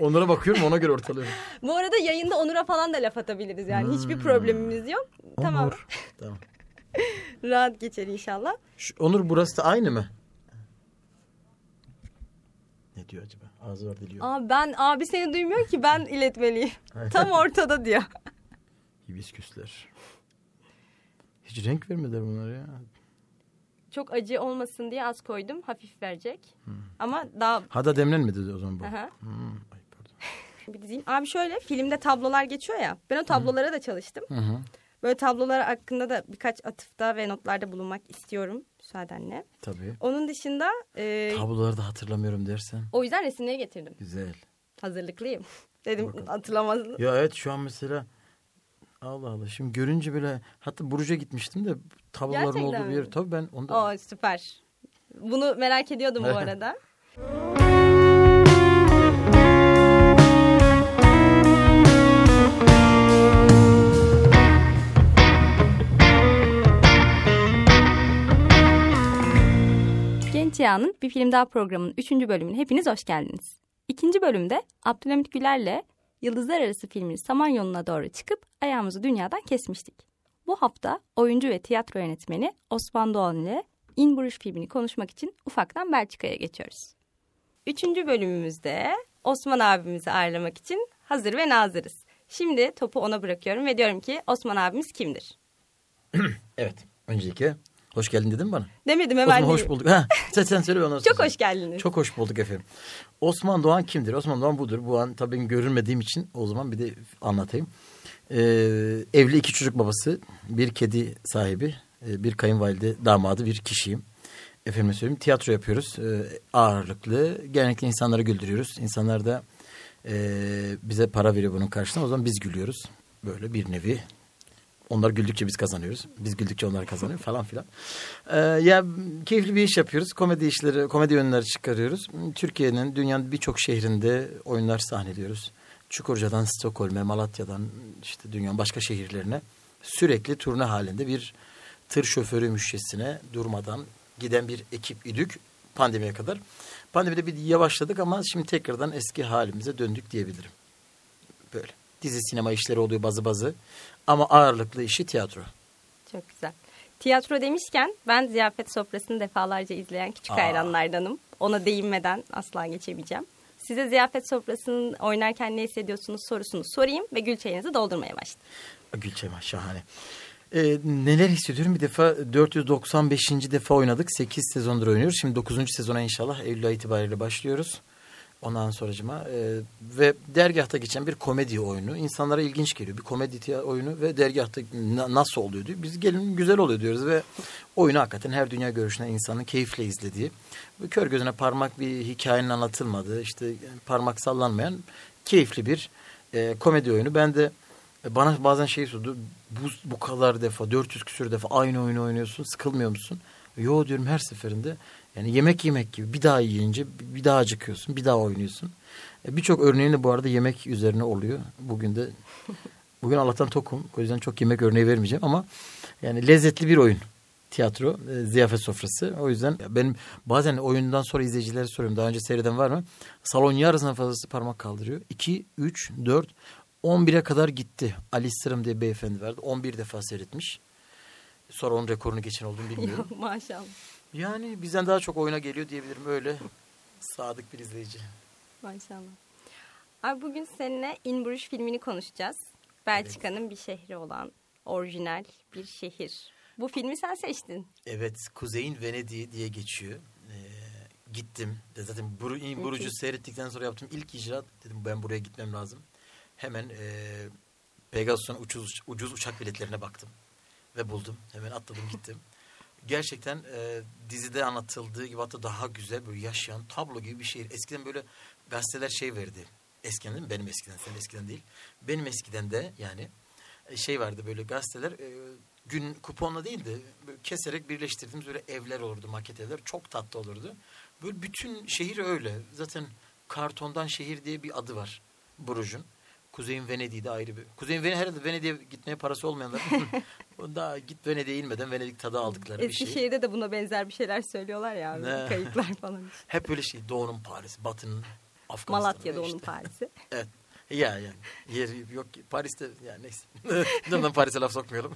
Onlara bakıyorum ona göre ortalıyorum. Bu arada yayında Onur'a falan da laf atabiliriz yani. Hiçbir problemimiz yok. Tamam. Onur. tamam. Rahat geçer inşallah. Şu, Onur burası da aynı mı? Ne diyor acaba? Ağzı var dili yok. Aa, ben abi seni duymuyor ki ben iletmeliyim. Tam ortada diyor. Hibisküsler. Hiç renk vermediler bunlar ya. Çok acı olmasın diye az koydum. Hafif verecek. Ama daha... Ha da demlenmedi o zaman bu. Hmm. Bir dizeyim. Abi şöyle filmde tablolar geçiyor ya. Ben o tablolara da çalıştım. Hı hı. Böyle tablolar hakkında da birkaç atıfta ve notlarda bulunmak istiyorum müsaadenle. Tabii. Onun dışında e, Tabloları da hatırlamıyorum dersen. o yüzden resimleri getirdim. Güzel. Hazırlıklıyım. Dedim Bakalım. hatırlamazsın. Ya evet şu an mesela Allah Allah şimdi görünce bile hatta Burcu'ya gitmiştim de tabloların Gerçekten olduğu bir yer. mi? Tabii ben onda Oo süper. Bunu merak ediyordum bu arada. Yağ'ın Bir Film Daha programının 3. bölümüne hepiniz hoş geldiniz. İkinci bölümde Abdülhamit Güler'le Yıldızlar Arası filminin Samanyolu'na doğru çıkıp ayağımızı dünyadan kesmiştik. Bu hafta oyuncu ve tiyatro yönetmeni Osman Doğan ile In Bruges filmini konuşmak için ufaktan Belçika'ya geçiyoruz. Üçüncü bölümümüzde Osman abimizi ağırlamak için hazır ve nazırız. Şimdi topu ona bırakıyorum ve diyorum ki Osman abimiz kimdir? Evet. Öncelikle hoş geldin dedin mi bana? Demedim hemen Osman hoş bulduk. Ha, sen, sen söyle ondan. Çok hoş geldiniz. Çok hoş bulduk efendim. Osman Doğan kimdir? Osman Doğan budur. Bu an tabii ben görünmediğim için o zaman bir de anlatayım. Ee, evli iki çocuk babası, bir kedi sahibi, e, bir kayınvalide damadı bir kişiyim. Efendim söyleyeyim tiyatro yapıyoruz. Ee, ağırlıklı. Genellikle insanları güldürüyoruz. İnsanlar da e, bize para veriyor bunun karşılığında. O zaman biz gülüyoruz. Böyle bir nevi onlar güldükçe biz kazanıyoruz. Biz güldükçe onlar kazanıyor falan filan. Ee, ya keyifli bir iş yapıyoruz. Komedi işleri, komedi oyunları çıkarıyoruz. Türkiye'nin, dünyanın birçok şehrinde oyunlar sahneliyoruz. Çukurca'dan Stockholm'e, Malatya'dan işte dünyanın başka şehirlerine sürekli turne halinde bir tır şoförü müşçesine durmadan giden bir ekip idük pandemiye kadar. Pandemide bir yavaşladık ama şimdi tekrardan eski halimize döndük diyebilirim. Böyle. Dizi sinema işleri oluyor bazı bazı. Ama ağırlıklı işi tiyatro. Çok güzel. Tiyatro demişken ben ziyafet sofrasını defalarca izleyen küçük Aa. hayranlardanım. Ona değinmeden asla geçemeyeceğim. Size ziyafet sofrasının oynarken ne hissediyorsunuz sorusunu sorayım ve gül çayınızı doldurmaya başlayın. Gülçema şahane. Ee, neler hissediyorum? Bir defa 495. defa oynadık. 8 sezondur oynuyoruz. Şimdi 9. sezona inşallah Eylül ayı itibariyle başlıyoruz. Ondan sonracıma e, ve dergahta geçen bir komedi oyunu. İnsanlara ilginç geliyor. Bir komedi oyunu ve dergahta na- nasıl oluyor diyor. Biz gelin güzel oluyor diyoruz ve oyunu hakikaten her dünya görüşüne insanın keyifle izlediği. Bu kör gözüne parmak bir hikayenin anlatılmadığı işte parmak sallanmayan keyifli bir e, komedi oyunu. Ben de e, bana bazen şey sordu. Bu, bu kadar defa 400 küsür defa aynı oyunu oynuyorsun sıkılmıyor musun? Yo diyorum her seferinde yani yemek yemek gibi bir daha yiyince bir daha acıkıyorsun bir daha oynuyorsun. E, Birçok örneğin de bu arada yemek üzerine oluyor. Bugün de bugün Allah'tan tokum o yüzden çok yemek örneği vermeyeceğim ama yani lezzetli bir oyun tiyatro e, ziyafet sofrası. O yüzden benim bazen oyundan sonra izleyicilere soruyorum daha önce seyreden var mı? Salon yarısından fazlası parmak kaldırıyor. 2, 3, 4, 11'e kadar gitti. Ali Sırım diye beyefendi vardı. 11 defa seyretmiş. Sonra onun rekorunu geçen olduğunu bilmiyorum. Maşallah. Yani bizden daha çok oyuna geliyor diyebilirim öyle. Sadık bir izleyici. Maşallah. Abi bugün seninle In Bruges filmini konuşacağız. Belçika'nın bir şehri olan orijinal bir şehir. Bu filmi sen seçtin. Evet Kuzey'in Venedik'i diye geçiyor. Ee, gittim. Zaten Buru, in seyrettikten sonra yaptığım ilk icraat dedim ben buraya gitmem lazım. Hemen e, Pegasus'un ucuz, ucuz uçak biletlerine baktım. Ve buldum. Hemen atladım gittim. Gerçekten e, dizide anlatıldığı gibi hatta daha güzel böyle yaşayan tablo gibi bir şehir. Eskiden böyle gazeteler şey verdi. Eskiden değil mi? Benim eskiden. Senin eskiden değil. Benim eskiden de yani e, şey vardı böyle gazeteler e, gün kuponla değil de keserek birleştirdiğimiz böyle evler olurdu maket evler çok tatlı olurdu. Böyle bütün şehir öyle zaten kartondan şehir diye bir adı var Bruges'un. Kuzey'in Venedik'i de ayrı bir. Kuzey'in Venedik herhalde Venedik'e gitmeye parası olmayanlar daha git Venedik'e inmeden Venedik tadı aldıkları bir şey. Eskişehir'de de buna benzer bir şeyler söylüyorlar ya. Ne? Kayıklar falan. Hep böyle şey doğunun Paris, batının Afganistan'da Malatya'da işte. onun Paris'i. Evet. Ya yani yeri yok ki Paris'te yani neyse. Bundan Paris'e laf sokmayalım.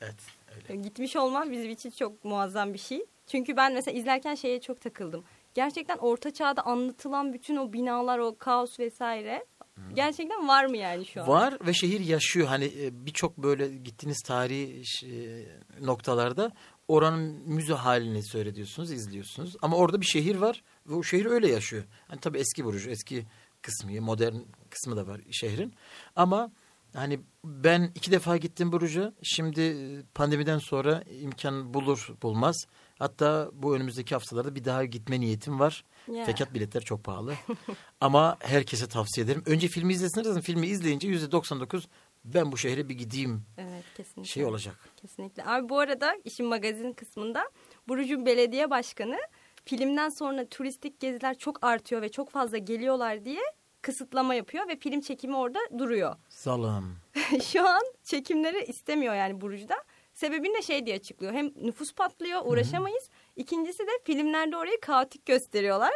evet öyle. Gitmiş olman bizim için çok muazzam bir şey. Çünkü ben mesela izlerken şeye çok takıldım. Gerçekten orta çağda anlatılan bütün o binalar, o kaos vesaire gerçekten var mı yani şu an? Var ve şehir yaşıyor. Hani e, birçok böyle gittiğiniz tarihi e, noktalarda oranın müze halini seyrediyorsunuz, izliyorsunuz. Ama orada bir şehir var ve o şehir öyle yaşıyor. Hani tabii eski Bruges, eski kısmı, modern kısmı da var şehrin. Ama hani ben iki defa gittim Bruges'a. Şimdi e, pandemiden sonra imkan bulur bulmaz. Hatta bu önümüzdeki haftalarda bir daha gitme niyetim var. Ya. Fakat biletler çok pahalı. Ama herkese tavsiye ederim. Önce filmi izlesinler. Filmi izleyince yüzde 99 ben bu şehre bir gideyim Evet kesinlikle. şey olacak. Kesinlikle. Abi bu arada işin magazin kısmında Burcu Belediye Başkanı filmden sonra turistik geziler çok artıyor ve çok fazla geliyorlar diye kısıtlama yapıyor ve film çekimi orada duruyor. Zalim. Şu an çekimleri istemiyor yani Burcu'da. Sebebini de şey diye açıklıyor. Hem nüfus patlıyor uğraşamayız. İkincisi de filmlerde orayı kaotik gösteriyorlar.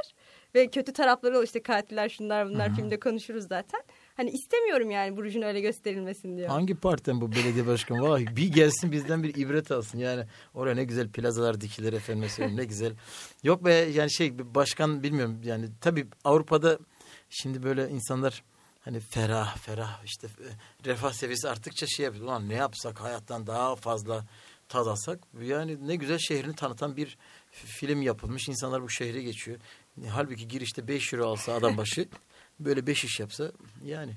Ve kötü tarafları oluyor işte katiller şunlar bunlar filmde konuşuruz zaten. Hani istemiyorum yani Burcu'nun öyle gösterilmesin diyor. Hangi partiden bu belediye başkanı? Vallahi bir gelsin bizden bir ibret alsın. Yani oraya ne güzel plazalar dikilir efendim söyleyeyim ne güzel. Yok be yani şey başkan bilmiyorum yani tabii Avrupa'da şimdi böyle insanlar hani ferah ferah işte e, refah seviyesi arttıkça şey yapıyor. Ulan ne yapsak hayattan daha fazla tad alsak. Yani ne güzel şehrini tanıtan bir film yapılmış. İnsanlar bu şehre geçiyor. Halbuki girişte 5 euro alsa adam başı böyle 5 iş yapsa yani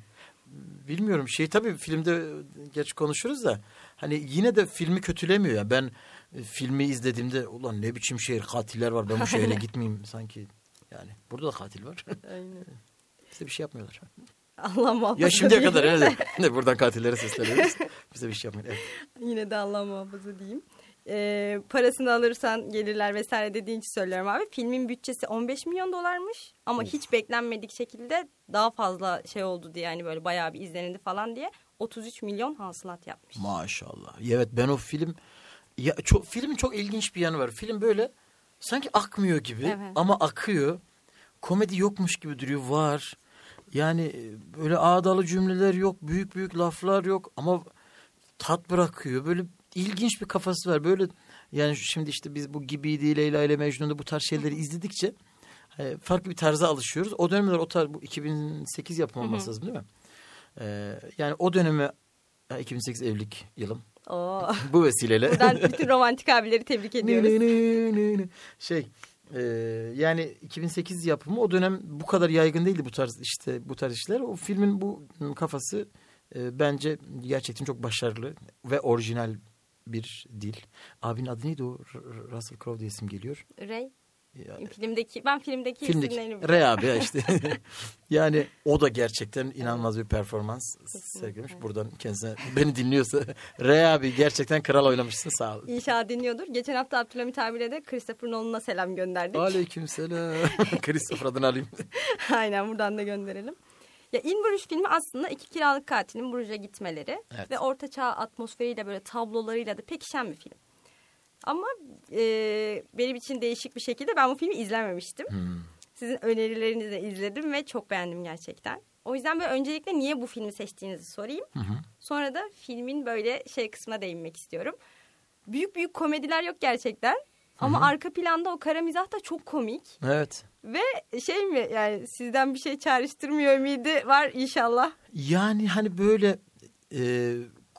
bilmiyorum şey tabii filmde geç konuşuruz da hani yine de filmi kötülemiyor ya ben e, filmi izlediğimde ulan ne biçim şehir katiller var ben bu şehre gitmeyeyim sanki yani burada da katil var Aynen. bize bir şey yapmıyorlar Allah muhafaza ya şimdiye kadar öyle de buradan katillere sesleniyoruz bize bir şey yapmıyor evet. Yine de Allah muhafaza diyeyim. Ee, parasını alırsan gelirler vesaire dediğin için söylüyorum abi. Filmin bütçesi 15 milyon dolarmış ama hiç beklenmedik şekilde daha fazla şey oldu diye yani böyle bayağı bir izlenildi falan diye 33 milyon hasılat yapmış. maşallah evet ben o film ya çok filmin çok ilginç bir yanı var film böyle sanki akmıyor gibi Evet. ama akıyor komedi yokmuş gibi duruyor var yani e, böyle ağdalı cümleler yok büyük büyük laflar yok ama tat bırakıyor. Böyle ilginç bir kafası var. Böyle yani şimdi işte biz bu Gibiydi Leyla ile Mecnun'da bu tarz şeyleri izledikçe e, farklı bir tarza alışıyoruz. O dönemler o tarz bu 2008 yapımı olması lazım değil mi? E, yani o döneme ha, 2008 evlilik yılım. Oo. bu vesileyle. Buradan bütün romantik abileri tebrik ediyoruz. şey e, yani 2008 yapımı o dönem bu kadar yaygın değildi bu tarz işte bu tarz işler. O filmin bu kafası e, bence gerçekten çok başarılı ve orijinal bir dil. Abinin adı neydi o? Russell Crowe diye isim geliyor. Ray Ya, filmdeki ben filmdeki, filmdeki isimlerini ya işte. yani o da gerçekten inanılmaz bir performans sergilemiş. Buradan kendisine beni dinliyorsa Ray abi gerçekten kral oynamışsın sağ ol. İnşallah dinliyordur. Geçen hafta Abdülhamit abiyle de Christopher Nolan'a selam gönderdik. Aleykümselam. Christopher adını alayım. Aynen buradan da gönderelim. Ya In Bruges filmi aslında iki kiralık katilin Bruges'e gitmeleri Evet. ve ortaçağ atmosferiyle böyle tablolarıyla da pekişen bir film. Ama e, benim için değişik bir şekilde ben bu filmi izlememiştim. Hmm. Sizin önerilerinizi de izledim ve çok beğendim gerçekten. O yüzden böyle öncelikle niye bu filmi seçtiğinizi sorayım. Sonra da filmin böyle şey kısmına değinmek istiyorum. Büyük büyük komediler yok gerçekten. Ama arka planda o kara mizah da çok komik. Evet. Ve şey mi yani sizden bir şey çağrıştırmıyor ümidi var inşallah. Yani hani böyle e,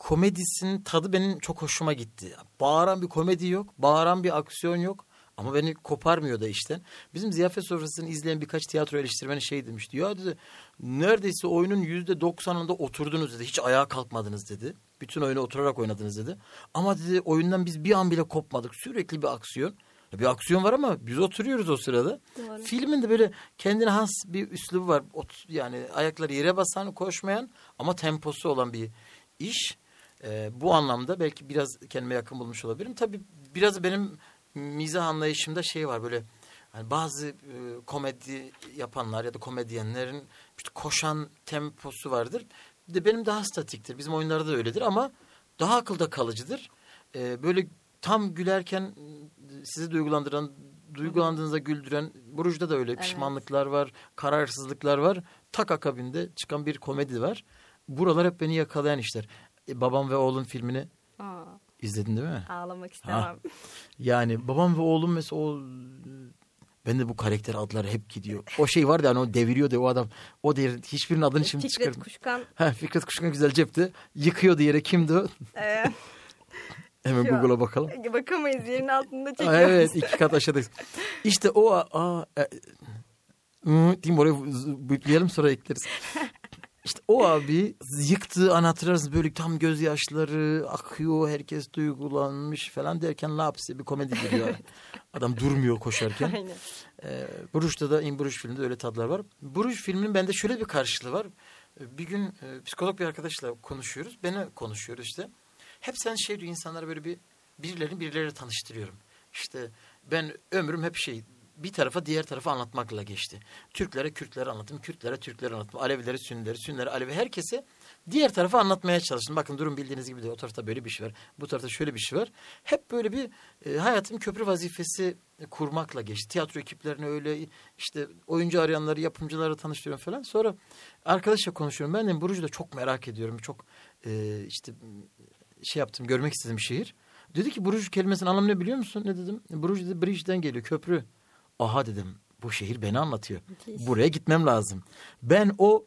komedisinin tadı benim çok hoşuma gitti. Bağıran bir komedi yok, bağıran bir aksiyon yok. Ama beni koparmıyor da işten. Bizim ziyafet sofrasını izleyen birkaç tiyatro eleştirmeni şey demişti. Ya dedi neredeyse oyunun yüzde doksanında oturdunuz dedi. Hiç ayağa kalkmadınız dedi. Bütün oyunu oturarak oynadınız dedi. Ama dedi oyundan biz bir an bile kopmadık. Sürekli bir aksiyon. Bir aksiyon var ama biz oturuyoruz o sırada. Doğru. Filmin de böyle kendine has bir üslubu var. Ot- yani ayakları yere basan, koşmayan ama temposu olan bir iş. Ee, bu anlamda belki biraz kendime yakın bulmuş olabilirim. Tabii biraz benim mizah anlayışımda şey var böyle hani bazı e, komedi yapanlar ya da komedyenlerin işte koşan temposu vardır. Bir de benim daha statiktir. Bizim oyunlarda da öyledir ama daha akılda kalıcıdır. Ee, böyle tam gülerken e, sizi duygulandıran duygulandığınızda güldüren. Buruj'da da öyle Evet. pişmanlıklar var, kararsızlıklar var. Tak akabinde çıkan bir komedi var. Buralar hep beni yakalayan işler. E, Babam ve Oğlun filmini Aa, izledin değil mi? ağlamak istemem. Yani babam ve oğlum mesela o ben de bu karakter adları hep gidiyor. O şey var ya hani o deviriyor da o adam. O değil hiçbirinin adını şimdi Fikret çıkarım. Kuşkan Ha, Fikret Kuşkan güzel cepti. Yıkıyordu yere kimdi o? e, Hemen Google'a bakalım. bakamayız yerin altında çekiyoruz. evet iki kat aşağıdayız. İşte o aa, e, diyeyim oraya bipleyelim sonra ekleriz. İşte o abi yıktığı an hatırlarsınız böyle tam gözyaşları akıyor herkes duygulanmış falan derken lapsi bir komedi giriyor. Adam durmuyor koşarken. Aynen. E, Buruş'ta da In Buruş filminde öyle tadlar var. Buruş filminin bende şöyle bir karşılığı var. E, Bir gün e, psikolog bir arkadaşla konuşuyoruz. Beni konuşuyoruz işte. Hep sen şey diyor insanlara böyle bir birilerini birileriyle tanıştırıyorum. İşte ben ömrüm hep şey bir tarafa diğer tarafa anlatmakla geçti. Türklere Kürtleri anlattım, Kürtlere Türkleri anlattım, Alevileri Sünnileri, Sünnileri Alevi herkese diğer tarafa anlatmaya çalıştım. Bakın durum bildiğiniz gibi de o tarafta böyle bir şey var, bu tarafta şöyle bir şey var. Hep böyle bir e, hayatım köprü vazifesi kurmakla geçti. Tiyatro ekiplerini öyle işte oyuncu arayanları, yapımcıları tanıştırıyorum falan. Sonra arkadaşla konuşuyorum. Ben de Buruc'u da çok merak ediyorum. Çok e, işte şey yaptım, görmek istediğim bir şehir. Dedi ki Buruj kelimesinin anlamı ne biliyor musun? Ne dedim? Buruj dedi bridge'den geliyor, köprü. Aha dedim bu şehir beni anlatıyor. Buraya gitmem lazım. Ben o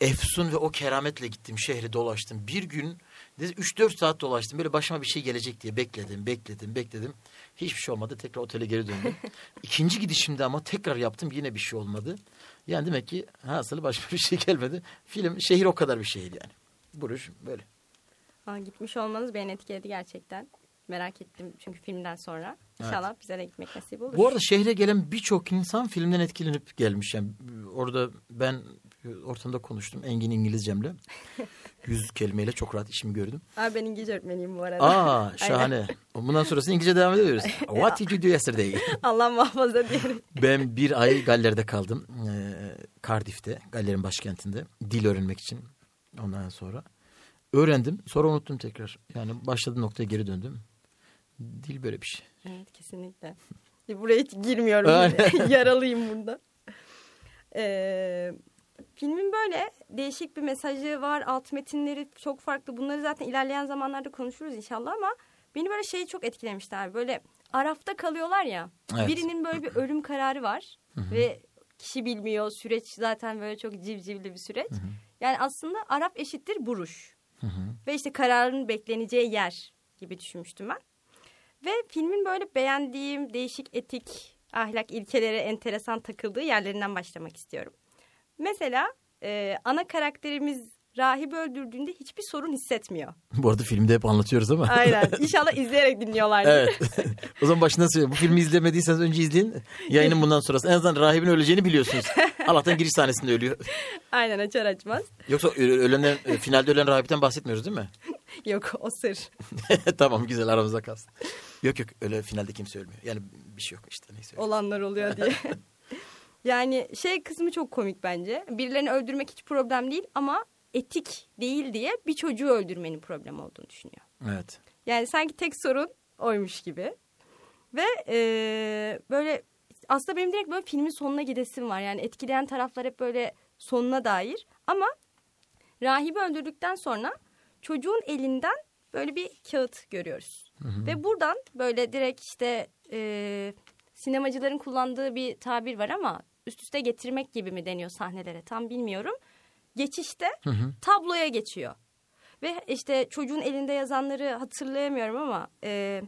efsun ve o kerametle gittim şehri dolaştım. Bir gün 3-4 saat dolaştım. Böyle başıma bir şey gelecek diye bekledim, bekledim, bekledim. Hiçbir şey olmadı. Tekrar otele geri döndüm. İkinci gidişimde ama tekrar yaptım. Yine bir şey olmadı. Yani demek ki hasılı başıma bir şey gelmedi. Film, şehir o kadar bir şehir yani. Buruş böyle. Aa, gitmiş olmanız beni etkiledi gerçekten. Merak ettim çünkü filmden sonra. İnşallah bize de gitmek nasip olur. Bu arada şehre gelen birçok insan filmden etkilenip gelmiş. Yani orada ben ortamda konuştum Engin İngilizcemle. Yüz kelimeyle çok rahat işimi gördüm. Aa, ben İngilizce öğretmeniyim bu arada. Aa şahane. Bundan sonrasında İngilizce devam ediyoruz. What did you do yesterday? Allah muhafaza diyelim. Ben bir ay Galler'de kaldım. Ee, Cardiff'te, Galler'in başkentinde. Dil öğrenmek için. Ondan sonra. Öğrendim. Sonra unuttum tekrar. Yani başladığım noktaya geri döndüm. Dil böyle bir şey. Evet kesinlikle. Buraya hiç girmiyorum. Yaralıyım burada. Ee, filmin böyle değişik bir mesajı var. Alt metinleri çok farklı. Bunları zaten ilerleyen zamanlarda konuşuruz inşallah ama beni böyle şey çok etkilemişti abi. Böyle arafta kalıyorlar ya. Evet. Birinin böyle bir ölüm kararı var ve kişi bilmiyor. Süreç zaten böyle çok civcivli bir süreç. Yani aslında Arap eşittir buruş. Ve işte kararın bekleneceği yer gibi düşünmüştüm ben. Ve filmin böyle beğendiğim değişik etik, ahlak ilkelere enteresan takıldığı yerlerinden başlamak istiyorum. Mesela e, ana karakterimiz rahibi öldürdüğünde hiçbir sorun hissetmiyor. Bu arada filmde hep anlatıyoruz ama. Aynen. İnşallah izleyerek dinliyorlar. evet. o zaman başından söyleyeyim. Bu filmi izlemediyseniz önce izleyin. Yayının bundan sonrası. En azından rahibin öleceğini biliyorsunuz. Allah'tan giriş sahnesinde ölüyor. Aynen açar açmaz. Yoksa ölenler, e, finalde ölen rahipten bahsetmiyoruz değil mi? Yok o sır. tamam güzel aramızda kalsın. Yok yok öyle finalde kimse ölmüyor. Yani bir şey yok işte neyse. Olanlar oluyor diye. yani şey kısmı çok komik bence. Birilerini öldürmek hiç problem değil ama etik değil diye bir çocuğu öldürmenin problem olduğunu düşünüyor. Evet. Yani sanki tek sorun oymuş gibi. Ve e, böyle aslında benim direkt böyle filmin sonuna gidesim var. Yani etkileyen taraflar hep böyle sonuna dair. Ama rahibi öldürdükten sonra çocuğun elinden böyle bir kağıt görüyoruz. Ve buradan böyle direkt işte e, sinemacıların kullandığı bir tabir var ama üst üste getirmek gibi mi deniyor sahnelere tam bilmiyorum. Geçişte tabloya geçiyor. Ve işte çocuğun elinde yazanları hatırlayamıyorum ama e,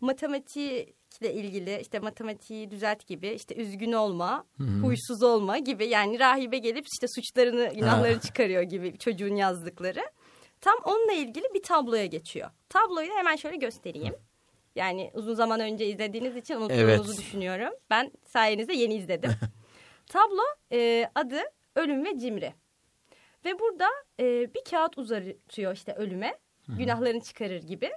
matematikle ilgili işte matematiği düzelt gibi işte üzgün olma, huysuz olma gibi yani rahibe gelip işte suçlarını, günahlarını çıkarıyor gibi çocuğun yazdıkları. Tam onunla ilgili bir tabloya geçiyor. Tabloyu da hemen şöyle göstereyim. Yani uzun zaman önce izlediğiniz için unuttuğunuzu Evet. düşünüyorum. Ben sayenizde yeni izledim. Tablo e, adı Ölüm ve Cimri. Ve burada e, bir kağıt uzatıyor işte ölüme. Günahlarını çıkarır gibi.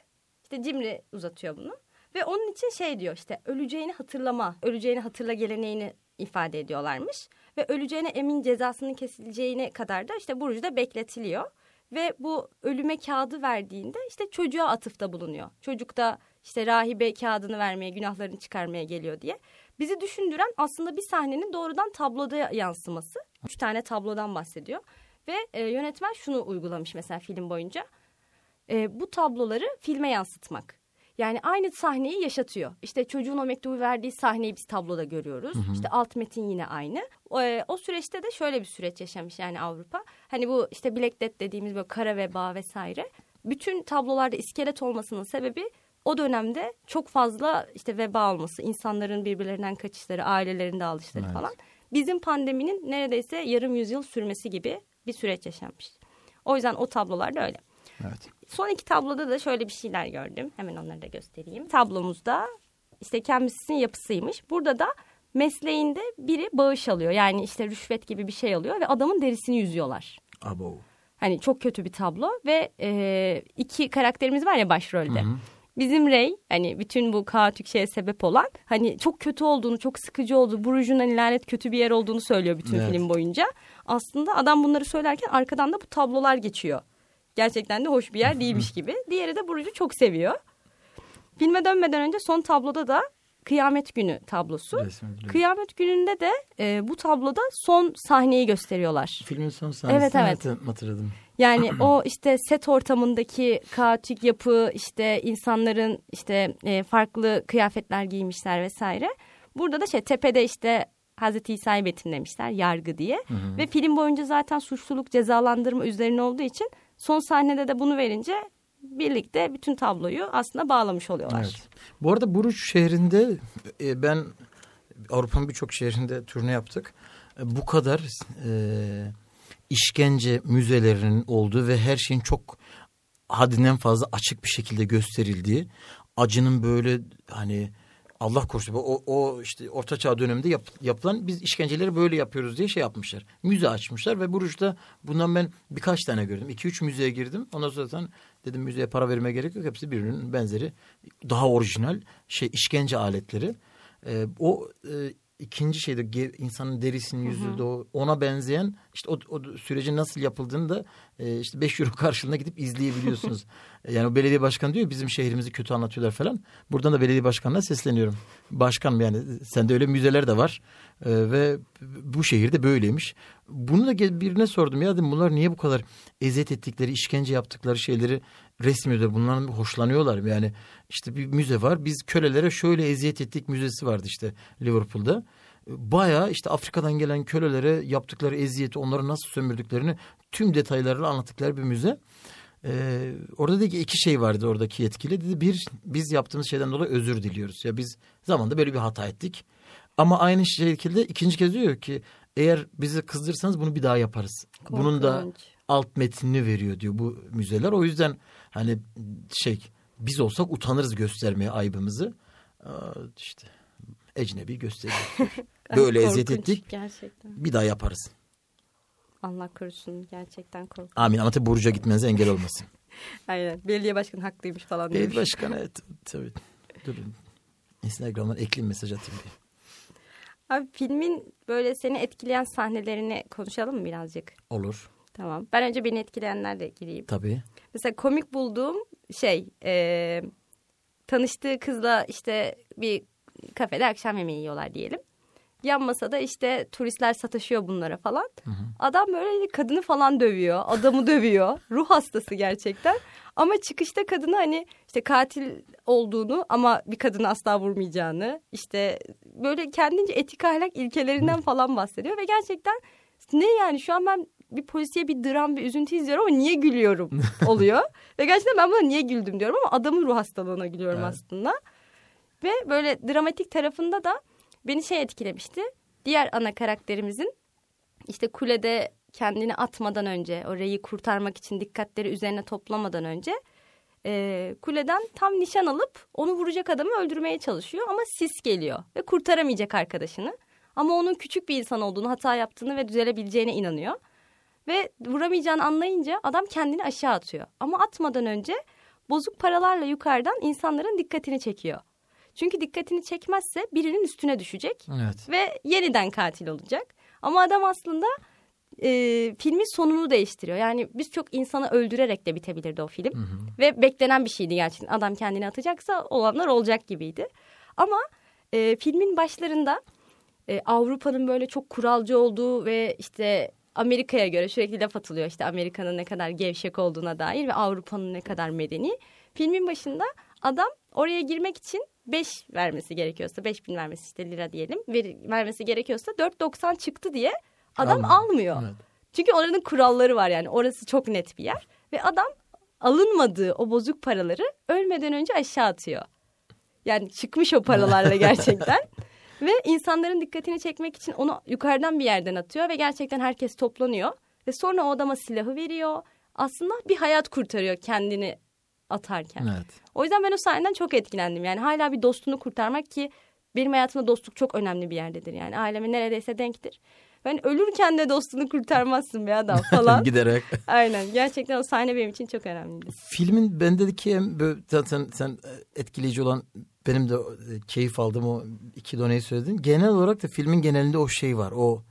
İşte Cimri uzatıyor bunu. Ve onun için şey diyor işte öleceğini hatırlama, öleceğini hatırla geleneğini ifade ediyorlarmış. Ve öleceğine emin cezasının kesileceğine kadar da işte Burcu'da bekletiliyor. Ve bu ölüme kağıdı verdiğinde işte çocuğa atıfta bulunuyor. Çocuk da işte rahibe kağıdını vermeye, günahlarını çıkarmaya geliyor diye. Bizi düşündüren aslında bir sahnenin doğrudan tabloda yansıması. Üç tane tablodan bahsediyor. Ve e, yönetmen şunu uygulamış mesela film boyunca. E, bu tabloları filme yansıtmak. Yani aynı sahneyi yaşatıyor. İşte çocuğun o mektubu verdiği sahneyi biz tabloda görüyoruz. Hı hı. İşte alt metin yine aynı. O, e, o süreçte de şöyle bir süreç yaşamış yani Avrupa. Hani bu işte Black Death dediğimiz böyle kara veba vesaire. Bütün tablolarda iskelet olmasının sebebi o dönemde çok fazla işte veba olması, insanların birbirlerinden kaçışları, ailelerin dağılışları evet. falan. Bizim pandeminin neredeyse yarım yüzyıl sürmesi gibi bir süreç yaşanmış. O yüzden o tablolar da öyle. Evet. Son iki tabloda da şöyle bir şeyler gördüm. Hemen onları da göstereyim. Tablomuzda işte kendisinin yapısıymış. Burada da mesleğinde biri bağış alıyor. Yani işte rüşvet gibi bir şey alıyor ve adamın derisini yüzüyorlar. Abo. Hani çok kötü bir tablo ve e, iki karakterimiz var ya başrolde. Hı hı. Bizim Ray hani bütün bu kaotik şeye sebep olan hani çok kötü olduğunu, çok sıkıcı olduğu, hani lanet kötü bir yer olduğunu söylüyor bütün evet. film boyunca. Aslında adam bunları söylerken arkadan da bu tablolar geçiyor gerçekten de hoş bir yer değilmiş gibi. Diğeri de Burcu çok seviyor. Filme dönmeden önce son tabloda da Kıyamet Günü tablosu. Kıyamet Günü'nde de e, bu tabloda son sahneyi gösteriyorlar. Filmin son sahnesini evet, evet. hatırladım. Yani o işte set ortamındaki kaotik yapı, işte insanların işte e, farklı kıyafetler giymişler vesaire. Burada da şey tepede işte Hazreti İsa'yı betimlemişler yargı diye. Hı hı. Ve film boyunca zaten suçluluk cezalandırma üzerine olduğu için Son sahnede de bunu verince birlikte bütün tabloyu aslında bağlamış oluyorlar. Evet. Bu arada Buruç şehrinde e, ben Avrupa'nın birçok şehrinde turne yaptık. E, bu kadar e, işkence müzelerinin olduğu ve her şeyin çok haddinden fazla açık bir şekilde gösterildiği acının böyle hani Allah korusun o, o işte Orta Çağ döneminde yap, yapılan biz işkenceleri böyle yapıyoruz diye şey yapmışlar. Müze açmışlar ve Buruş'ta bundan ben birkaç tane gördüm. İki üç müzeye girdim. Ondan sonra zaten dedim müzeye para vermeye gerek yok. Hepsi birbirinin benzeri. Daha orijinal şey işkence aletleri. Ee, o e, ikinci şeyde insanın derisinin yüzünde o ona benzeyen işte o, o sürecin nasıl yapıldığını da e, işte 5 euro karşılığında gidip izleyebiliyorsunuz. yani o belediye başkanı diyor bizim şehrimizi kötü anlatıyorlar falan. Buradan da belediye başkanına sesleniyorum. Başkan yani sende öyle müzeler de var e, ve bu şehirde böyleymiş. Bunu da birine sordum ya dedim bunlar niye bu kadar eziyet ettikleri, işkence yaptıkları şeyleri resmediyorlar. Bunların hoşlanıyorlar. Yani işte bir müze var. Biz kölelere şöyle eziyet ettik müzesi vardı işte Liverpool'da. Baya işte Afrika'dan gelen kölelere yaptıkları eziyeti, onları nasıl sömürdüklerini tüm detaylarıyla anlattıkları bir müze. Ee, orada dedi ki iki şey vardı oradaki yetkili. Dedi bir biz yaptığımız şeyden dolayı özür diliyoruz. Ya biz zamanda böyle bir hata ettik. Ama aynı şekilde ikinci kez diyor ki eğer bizi kızdırsanız bunu bir daha yaparız. Korkunç. Bunun da alt metnini veriyor diyor bu müzeler. O yüzden hani şey biz olsak utanırız göstermeye aybımızı. İşte ecnebi gösteriyor. Böyle eziyet ettik. Gerçekten. Bir daha yaparız. Allah korusun gerçekten korkunç. Amin ama tabii Burcu'ya gitmenize engel olmasın. Aynen. Belediye başkanı haklıymış falan Belediye demiş. başkanı evet. Tabii. Durun. Instagram'dan ekleyeyim mesaj atayım bir. Abi filmin böyle seni etkileyen sahnelerini konuşalım mı birazcık? Olur. Tamam. Ben önce beni etkileyenlerle gireyim. Tabii. Mesela komik bulduğum şey e, tanıştığı kızla işte bir kafede akşam yemeği yiyorlar diyelim. Yan masada işte turistler sataşıyor bunlara falan. Hı hı. Adam böyle kadını falan dövüyor. Adamı dövüyor. Ruh hastası gerçekten. Ama çıkışta kadını hani işte katil olduğunu ama bir kadını asla vurmayacağını işte böyle kendince etik ahlak ilkelerinden falan bahsediyor ve gerçekten ne yani şu an ben bir polisiye bir dram bir üzüntü izliyorum ama niye gülüyorum oluyor. ve gerçekten ben buna niye güldüm diyorum ama adamın ruh hastalığına gülüyorum evet. aslında. Ve böyle dramatik tarafında da beni şey etkilemişti. Diğer ana karakterimizin işte kulede kendini atmadan önce, orayı kurtarmak için dikkatleri üzerine toplamadan önce e, kuleden tam nişan alıp onu vuracak adamı öldürmeye çalışıyor ama sis geliyor ve kurtaramayacak arkadaşını. Ama onun küçük bir insan olduğunu, hata yaptığını ve düzelebileceğine inanıyor. Ve vuramayacağını anlayınca adam kendini aşağı atıyor. Ama atmadan önce bozuk paralarla yukarıdan insanların dikkatini çekiyor. Çünkü dikkatini çekmezse birinin üstüne düşecek evet. ve yeniden katil olacak. Ama adam aslında e, filmin sonunu değiştiriyor. Yani biz çok insanı öldürerek de bitebilirdi o film. Ve beklenen bir şeydi gerçekten. Adam kendini atacaksa olanlar olacak gibiydi. Ama e, filmin başlarında e, Avrupa'nın böyle çok kuralcı olduğu ve işte Amerika'ya göre sürekli laf atılıyor. İşte Amerika'nın ne kadar gevşek olduğuna dair ve Avrupa'nın ne kadar medeni. Filmin başında adam oraya girmek için 5 vermesi gerekiyorsa 5 bin vermesi işte lira diyelim ver, vermesi gerekiyorsa 4.90 çıktı diye adam Almıyor. almıyor. Evet. Çünkü oranın kuralları var yani orası çok net bir yer ve adam alınmadığı o bozuk paraları ölmeden önce aşağı atıyor. Yani çıkmış o paralarla gerçekten. ve insanların dikkatini çekmek için onu yukarıdan bir yerden atıyor ve gerçekten herkes toplanıyor. Ve sonra o adama silahı veriyor. Aslında bir hayat kurtarıyor kendini atarken. Evet. O yüzden ben o sahneden çok etkilendim. Yani hala bir dostunu kurtarmak ki benim hayatımda dostluk çok önemli bir yerdedir. Yani aileme neredeyse denktir. Ben ölürken de dostunu kurtarmazsın be adam falan. Giderek. Aynen. Gerçekten o sahne benim için çok önemliydi. Filmin bendeki en böyle zaten sen etkileyici olan benim de e, keyif aldığım o iki doneyi söyledin. Genel olarak da filmin genelinde o şey var. O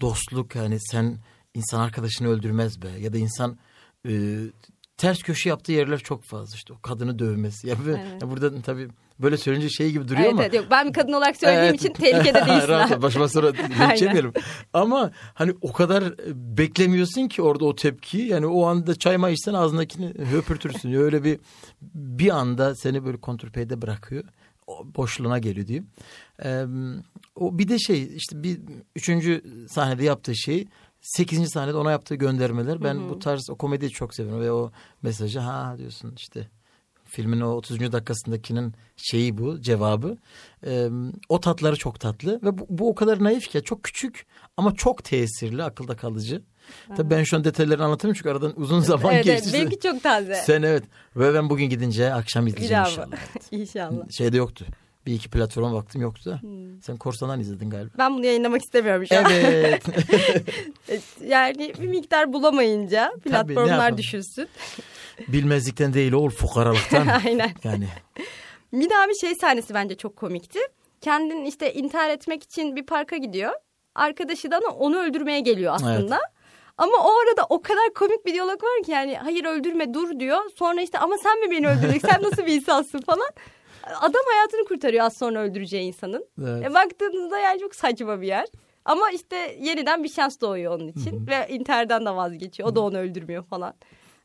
dostluk yani sen insan arkadaşını öldürmez be ya da insan e, ters köşe yaptığı yerler çok fazla işte o kadını dövmesi. Ya, ve- Evet. ya burada tabii böyle söyleyince şey gibi duruyor Evet, ama. evet, yok. Ben bir kadın olarak söylediğim Evet. için tehlikede değilsin. Rahat ol, başıma sonra yemeyelim. Ama hani o kadar beklemiyorsun ki orada o tepkiyi. Yani o anda çay may içsen ağzındakini höpürtürsün. Öyle bir bir anda seni böyle kontrpeyde bırakıyor. O boşluğuna geliyor diyeyim. Ee, o bir de şey işte bir üçüncü sahnede yaptığı şey sekizinci sahnede ona yaptığı göndermeler. Ben bu tarz o komediyi çok seviyorum ve o mesajı ha diyorsun işte filmin o 30. dakikasındakinin şeyi bu cevabı. Ee, o tatları çok tatlı ve bu, bu o kadar naif ki çok küçük ama çok tesirli akılda kalıcı. Tabii ben şu an detaylarını anlatamıyorum çünkü aradan uzun zaman Evet, evet, geçti. benimki çok taze. Sen evet ve ben bugün gidince akşam izleyeceğim Bravo. inşallah. İnşallah. Şeyde yoktu. Bir iki platforma baktım yoktu. Hmm. Sen korsandan izledin galiba. Ben bunu yayınlamak istemiyorum şu an. Evet. Yani bir miktar bulamayınca platformlar yapalım? düşünsün. Bilmezlikten değil oğul fukaralıktan. Aynen. yani Bir daha bir şey sahnesi bence çok komikti. Kendin işte intihar etmek için bir parka gidiyor. Arkadaşı da onu öldürmeye geliyor aslında. Ama o arada o kadar komik bir diyalog var ki yani hayır öldürme dur diyor. Sonra işte ama sen mi beni öldüreceksin sen nasıl bir insansın falan. Adam hayatını kurtarıyor az sonra öldüreceği insanın. Evet. E baktığınızda yani çok saçma bir yer. Ama işte yeniden bir şans doğuyor onun için. Ve intihardan da vazgeçiyor. O da onu öldürmüyor falan.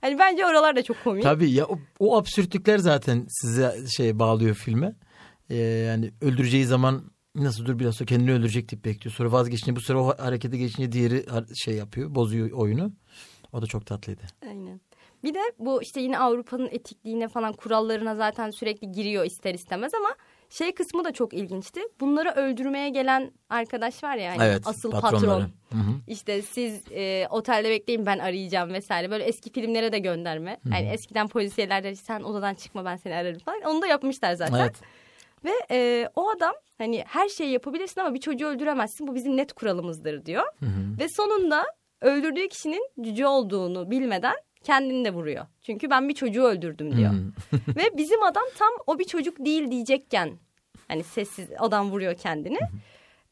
Hani bence oralar da çok komik. Tabii ya o, o absürtlükler zaten size şey bağlıyor filme. Ee, yani öldüreceği zaman nasıl dur biraz sonra kendini öldürecek tip bekliyor. Sonra vazgeçince bu sıra o harekete geçince diğeri şey yapıyor bozuyor oyunu. O da çok tatlıydı. Aynen. Bir de bu işte yine Avrupa'nın etikliğine falan kurallarına zaten sürekli giriyor ister istemez ama şey kısmı da çok ilginçti. Bunları öldürmeye gelen arkadaş var ya hani evet asıl patronları. patron. Hı hı. İşte siz e, otelde bekleyin ben arayacağım vesaire. Böyle eski filmlere de gönderme. Yani eskiden polisiyelerde sen odadan çıkma ben seni ararım falan. Onu da yapmışlar zaten. Evet. Ve e, o adam hani her şeyi yapabilirsin ama bir çocuğu öldüremezsin. Bu bizim net kuralımızdır diyor. Ve sonunda öldürdüğü kişinin cüce olduğunu bilmeden kendini de vuruyor. Çünkü ben bir çocuğu öldürdüm diyor. Ve bizim adam tam o bir çocuk değil diyecekken hani sessiz adam vuruyor kendini.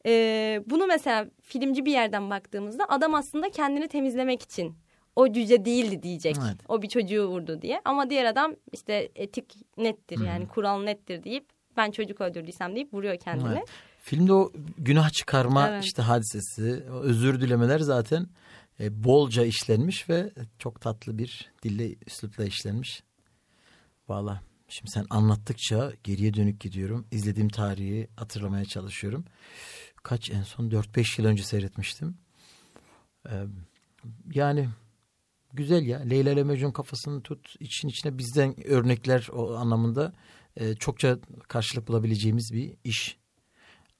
Ee, bunu mesela filmci bir yerden baktığımızda adam aslında kendini temizlemek için o cüce değildi diyecek. Evet. O bir çocuğu vurdu diye. Ama diğer adam işte etik nettir yani kural nettir deyip ben çocuk öldürdüysem deyip vuruyor kendini. Evet. Filmde o günah çıkarma Evet. işte hadisesi, özür dilemeler zaten e, bolca işlenmiş ve çok tatlı bir dille, üslupla işlenmiş. Valla şimdi sen anlattıkça geriye dönük gidiyorum. İzlediğim tarihi hatırlamaya çalışıyorum. Kaç en son 4-5 yıl önce seyretmiştim. Ee, yani güzel ya. Leyla ile Mecnun kafasını tut. için içine bizden örnekler o anlamında e, çokça karşılık bulabileceğimiz bir iş.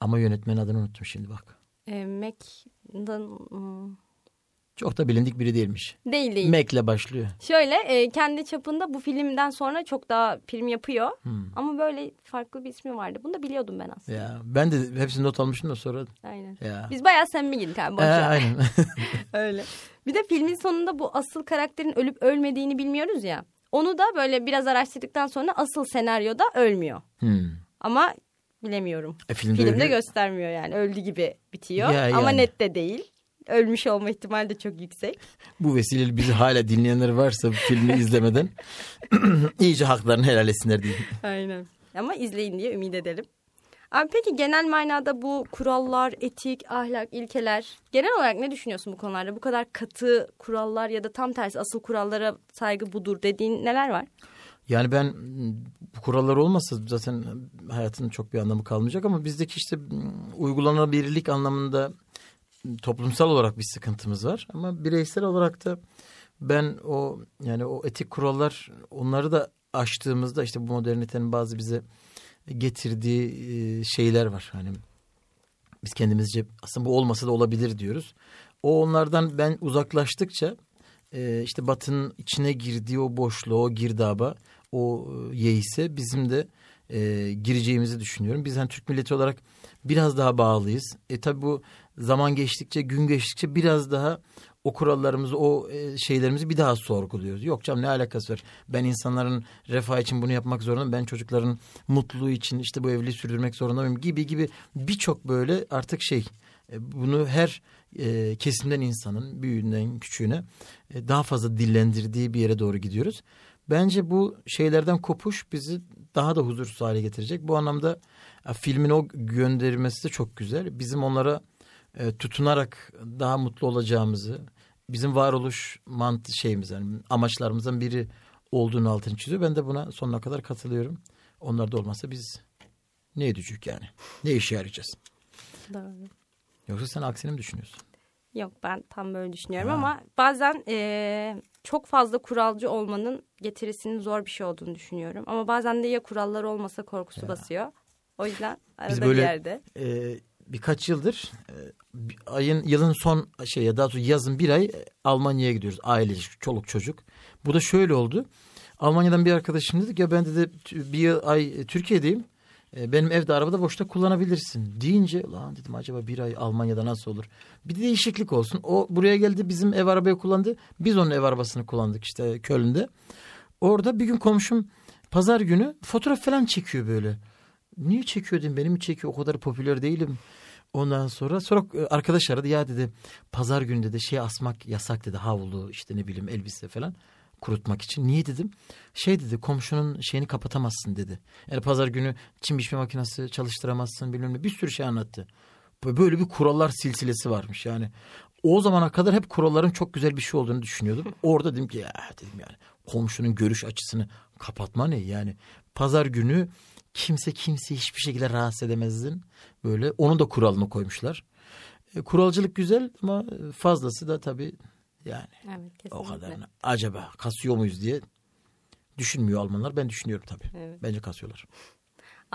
Ama yönetmenin adını unuttum şimdi bak. Ee, Mac'dan Çok da bilindik biri değilmiş. değil değil. Mac'le başlıyor. Şöyle e, kendi çapında bu filmden sonra çok daha film yapıyor. Hmm. Ama böyle farklı bir ismi vardı. Bunu da biliyordum ben aslında. Ya ben de hepsini not almışım da sonra Aynen. ya. Biz bayağı samimi girdik abi. Ee, aynen. Öyle. Bir de filmin sonunda bu asıl karakterin ölüp ölmediğini bilmiyoruz ya. Onu da böyle biraz araştırdıktan sonra asıl senaryoda ölmüyor. Hmm. Ama bilemiyorum. E, filmde, Filmde ölüyor. göstermiyor yani. Öldü gibi bitiyor. Ya, Ama yani. net de değil. Ölmüş olma ihtimali de çok yüksek. Bu vesileyle bizi hala dinleyenler varsa filmi izlemeden iyice haklarını helal etsinler diyeyim. Aynen. Ama izleyin diye ümit edelim. Abi peki genel manada bu kurallar, etik, ahlak, ilkeler genel olarak ne düşünüyorsun bu konularda? Bu kadar katı kurallar ya da tam tersi asıl kurallara saygı budur dediğin neler var? Yani ben bu kurallar olmasa zaten hayatın çok bir anlamı kalmayacak ama bizdeki işte uygulanabilirlik anlamında toplumsal olarak bir sıkıntımız var ama bireysel olarak da ben o yani o etik kurallar onları da aştığımızda işte bu modernitenin bazı bize getirdiği e, şeyler var. Hani biz kendimizce aslında bu olmasa da olabilir diyoruz. O onlardan ben uzaklaştıkça e, işte Batı'nın içine girdiği o boşluğu, o girdaba, o e, yeise bizim de e, gireceğimizi düşünüyorum. Biz hani Türk milleti olarak biraz daha bağlıyız. E tabi bu zaman geçtikçe, gün geçtikçe biraz daha o kurallarımızı, o e, şeylerimizi bir daha sorguluyoruz. Yok canım ne alakası var? Ben insanların refah için bunu yapmak zorundayım. Ben çocukların mutluluğu için işte bu evliliği sürdürmek zorundayım gibi gibi birçok böyle artık şey e, bunu her e, kesimden insanın büyüğünden küçüğüne e, daha fazla dillendirdiği bir yere doğru gidiyoruz. Bence bu şeylerden kopuş bizi daha da huzursuz hale getirecek. Bu anlamda e, filmin o göndermesi de çok güzel. Bizim onlara e, tutunarak daha mutlu olacağımızı, bizim varoluş mantı şeyimiz yani amaçlarımızdan biri olduğunu altını çiziyor. Ben de buna sonuna kadar katılıyorum. Onlar da olmasa biz ne edecek yani? Ne işe yarayacağız? Doğru. Yoksa sen aksini mi düşünüyorsun? Yok ben tam böyle düşünüyorum ha. ama bazen e, çok fazla kuralcı olmanın getirisinin zor bir şey olduğunu düşünüyorum. Ama bazen de ya kurallar olmasa korkusu ya. basıyor. O yüzden arada Biz böyle, bir yerde. E, birkaç yıldır e, ayın yılın son şey ya daha sonra yazın bir ay e, Almanya'ya gidiyoruz aile çoluk çocuk. Bu da şöyle oldu. Almanya'dan bir arkadaşım dedi ki ya ben de bir ay e. Benim evde arabada boşta kullanabilirsin deyince lan dedim acaba bir ay Almanya'da nasıl olur? Bir de değişiklik olsun. O buraya geldi bizim ev arabayı kullandı. Biz onun ev arabasını kullandık işte Köln'de. Orada bir gün komşum pazar günü fotoğraf falan çekiyor böyle. Niye çekiyor dedim benim çekiyor o kadar popüler değilim. Ondan sonra sonra e, arkadaş aradı ya dedi pazar günü dedi şey asmak yasak dedi havlu işte ne bileyim elbise falan kurutmak için. Niye dedim? Şey dedi komşunun şeyini kapatamazsın dedi. Yani pazar günü çim biçme makinesi çalıştıramazsın bilmem ne bir sürü şey anlattı. Böyle bir kurallar silsilesi varmış yani. O zamana kadar hep kuralların çok güzel bir şey olduğunu düşünüyordum. Orada dedim ki ya dedim yani komşunun görüş açısını kapatma ne yani. Pazar günü kimse kimse hiçbir şekilde rahatsız edemezdin. Böyle onun da kuralını koymuşlar. E, kuralcılık güzel ama fazlası da tabii yani evet, o kadarını acaba kasıyor muyuz diye düşünmüyor Almanlar. Ben düşünüyorum tabii. Evet. Bence kasıyorlar.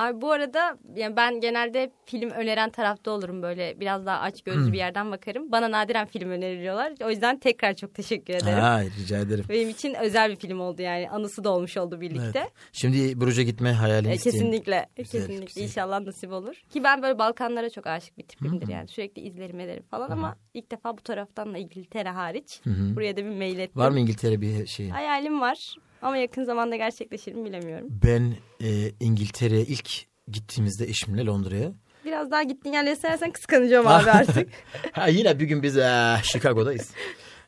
Abi bu arada yani ben genelde film öneren tarafta olurum böyle biraz daha aç gözlü hmm. bir yerden bakarım. Bana nadiren film öneriyorlar. O yüzden tekrar çok teşekkür ederim. Ha, rica ederim. Benim için özel bir film oldu yani. Anısı da olmuş oldu birlikte. Evet. Şimdi Bruges'e gitme hayalini e, Kesinlikle. Güzel, kesinlikle. Güzel. İnşallah nasip olur. Ki ben böyle Balkanlara çok aşık bir tipimdir hmm. yani. Sürekli izlerim ederim falan hmm. ama ilk defa bu taraftan da İngiltere hariç. Hmm. Buraya da bir mail ettim. Var mı İngiltere bir şey? Hayalim var. Ama yakın zamanda gerçekleşir mi bilemiyorum. Ben e, İngiltere'ye ilk gittiğimizde eşimle Londra'ya. Biraz daha gittiğin yerleri sayarsan kıskanacağım abi artık. ha, yine bir gün biz e, Chicago'dayız.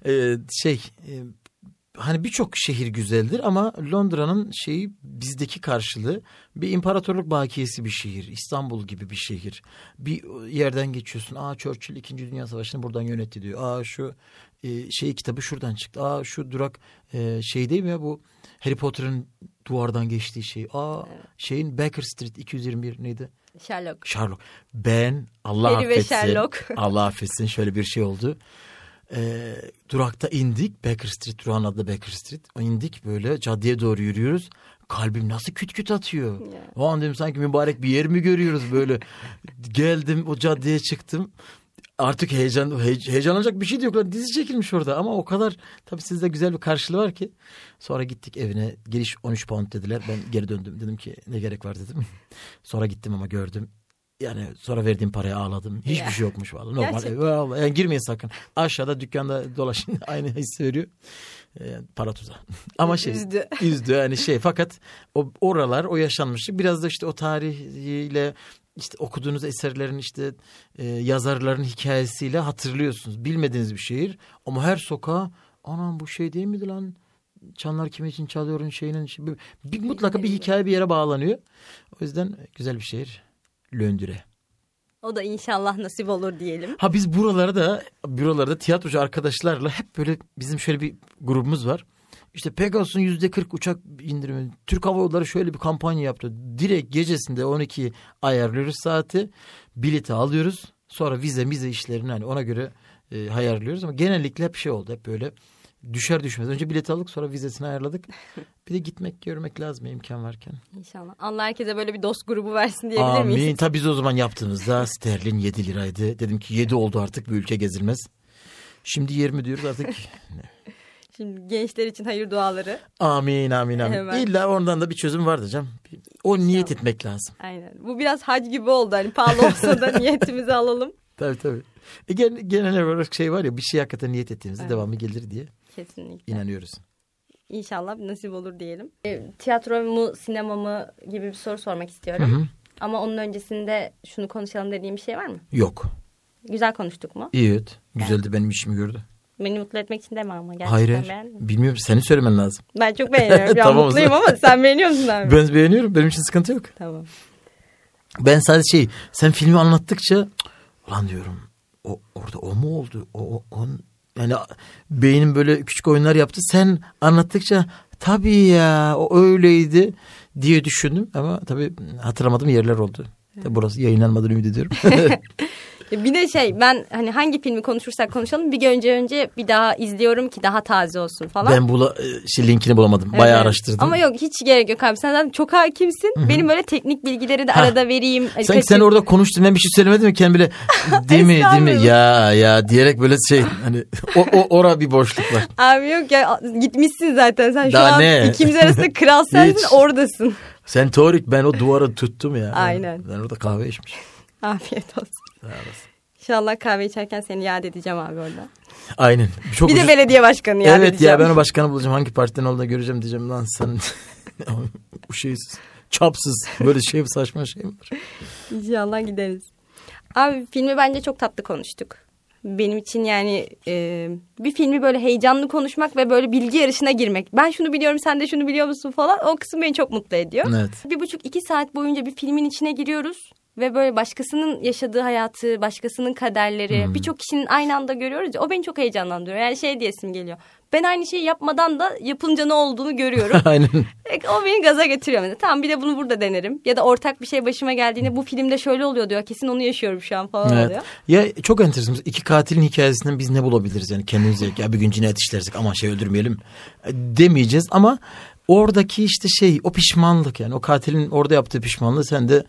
ee, şey e, hani birçok şehir güzeldir ama Londra'nın şeyi bizdeki karşılığı bir imparatorluk bakiyesi bir şehir. İstanbul gibi bir şehir. Bir yerden geçiyorsun. Aa Churchill 2. Dünya Savaşı'nı buradan yönetti diyor. Aa şu e, şey kitabı şuradan çıktı. Aa şu durak e, şey değil mi ya bu Harry Potter'ın duvardan geçtiği şey. Aa evet. şeyin Baker Street 221 neydi? Sherlock. Sherlock. Ben Allah Harry affetsin. Sherlock. Allah affetsin şöyle bir şey oldu. Ee, durakta indik. Baker Street durağın adı Baker Street. İndik böyle caddeye doğru yürüyoruz. Kalbim nasıl küt küt atıyor. Yeah. O an dedim sanki mübarek bir yer mi görüyoruz böyle. Geldim o caddeye çıktım artık heyecan he, heyecanlanacak bir şey de yok. Lan. Dizi çekilmiş orada ama o kadar tabii sizde güzel bir karşılığı var ki. Sonra gittik evine giriş 13 pound dediler. Ben geri döndüm dedim ki ne gerek var dedim. Sonra gittim ama gördüm. Yani sonra verdiğim paraya ağladım. Hiçbir şey yokmuş vallahi. Normal. Yani girmeyin sakın. Aşağıda dükkanda dolaşın. Aynı hissi veriyor. E, para tuzağı. Ama şey üzdü. üzdü yani şey fakat o oralar o yaşanmışlık biraz da işte o tarihiyle işte okuduğunuz eserlerin işte e, yazarların hikayesiyle hatırlıyorsunuz. Bilmediğiniz bir şehir ama her sokağa anam bu şey değil miydi lan? Çanlar kim için çalıyorun şeyinin şey, bir, bir, mutlaka bir hikaye bir yere bağlanıyor. O yüzden güzel bir şehir. Löndüre. O da inşallah nasip olur diyelim. Ha biz buralarda buralarda tiyatrocu arkadaşlarla hep böyle bizim şöyle bir grubumuz var. İşte Pegasus'un yüzde 40 uçak indirimi. Türk Hava Yolları şöyle bir kampanya yaptı. Direkt gecesinde 12 ayarlıyoruz saati. Bileti alıyoruz. Sonra vize mize işlerini hani ona göre e, ayarlıyoruz. Ama genellikle hep şey oldu. Hep böyle düşer düşmez. Önce bileti aldık sonra vizesini ayarladık. Bir de gitmek görmek lazım imkan varken. İnşallah. Allah herkese böyle bir dost grubu versin diyebilir Amin. miyiz? Tabii biz o zaman yaptığımızda sterlin 7 liraydı. Dedim ki 7 oldu artık bu ülke gezilmez. Şimdi 20 diyoruz artık. Şimdi gençler için hayır duaları. amin amin amin. Hemen. İlla ondan da bir çözüm vardır canım. O niyet etmek lazım. Aynen. Bu biraz hac gibi oldu. Hani pahalı olsa da niyetimizi alalım. Tabii tabii. E, gen- genel olarak şey var ya bir şey hakikaten niyet ettiğimizde Evet. devamı gelir diye Kesinlikle. inanıyoruz. İnşallah nasip olur diyelim. E, tiyatro mu, sinema mı gibi bir soru sormak Hı istiyorum. hı. Ama onun öncesinde şunu konuşalım dediğim bir şey var mı? Yok. Güzel konuştuk mu? Evet. Güzeldi benim işimi gördü. Beni mutlu etmek için deme ama. Gerçekten Hayır hayır. beğendin? Bilmiyorum seni söylemen lazım. Ben çok beğeniyorum. Ya Tamam mutluyum ama sen beğeniyor musun abi? Ben beğeniyorum. Benim için sıkıntı yok. Tamam. Ben sadece şey sen filmi anlattıkça ulan diyorum o orada o mu oldu? O, o on, yani beynim böyle küçük oyunlar yaptı. Sen anlattıkça tabii ya o öyleydi diye düşündüm ama tabii hatırlamadığım yerler oldu. Tabii burası yayınlanmadan ümit ediyorum. Ya Bir de şey ben hani hangi filmi konuşursak konuşalım bir önce önce bir daha izliyorum ki daha taze olsun falan. ben bula, e, şey, linkini bulamadım. Evet. Bayağı araştırdım. Ama yok hiç gerek yok abi. Sen zaten çok hakimsin. Benim böyle teknik bilgileri de Ha. arada vereyim. Hani Sanki sen kaçır- orada konuştun ben bir şey söylemedim mi kendim bile değil mi değil mi ya ya diyerek böyle şey hani o, o ora bir boşluk var. Abi yok ya gitmişsin zaten. Sen şu Daha an ne? ikimiz arasında kral sensin oradasın. Sen teorik ben o duvara tuttum ya. Aynen. Ben orada kahve içmişim. Afiyet olsun. Sağ olasın. İnşallah kahve içerken seni yad edeceğim abi orada. Aynen. Çok bir de ucuz- belediye başkanı yad Evet edeceğim. ya ben o başkanı bulacağım. Hangi partiden olduğunu göreceğim diyeceğim. Lan sen bu şey çapsız böyle şey saçma şey mi var? İnşallah gideriz. Abi filmi bence çok tatlı konuştuk. Benim için yani e, bir filmi böyle heyecanlı konuşmak ve böyle bilgi yarışına girmek. Ben şunu biliyorum sen de şunu biliyor musun falan o kısım beni çok mutlu ediyor. Evet. Bir buçuk iki saat boyunca bir filmin içine giriyoruz. Ve böyle başkasının yaşadığı hayatı, başkasının kaderleri Hmm. birçok kişinin aynı anda görüyoruz ya o beni çok heyecanlandırıyor. Yani şey diyesim geliyor. Ben aynı şeyi yapmadan da yapınca ne olduğunu görüyorum. Aynen. E, O beni gaza getiriyor mesela. Tamam bir de bunu burada denerim. Ya da ortak bir şey başıma geldiğinde bu filmde şöyle oluyor diyor. Kesin onu yaşıyorum şu an falan Evet. oluyor. Ya çok enteresan. İki katilin hikayesinden biz ne bulabiliriz yani kendimize ya bir gün cinayet işlersek ama şey öldürmeyelim e, demeyeceğiz ama oradaki işte şey o pişmanlık yani o katilin orada yaptığı pişmanlığı sen de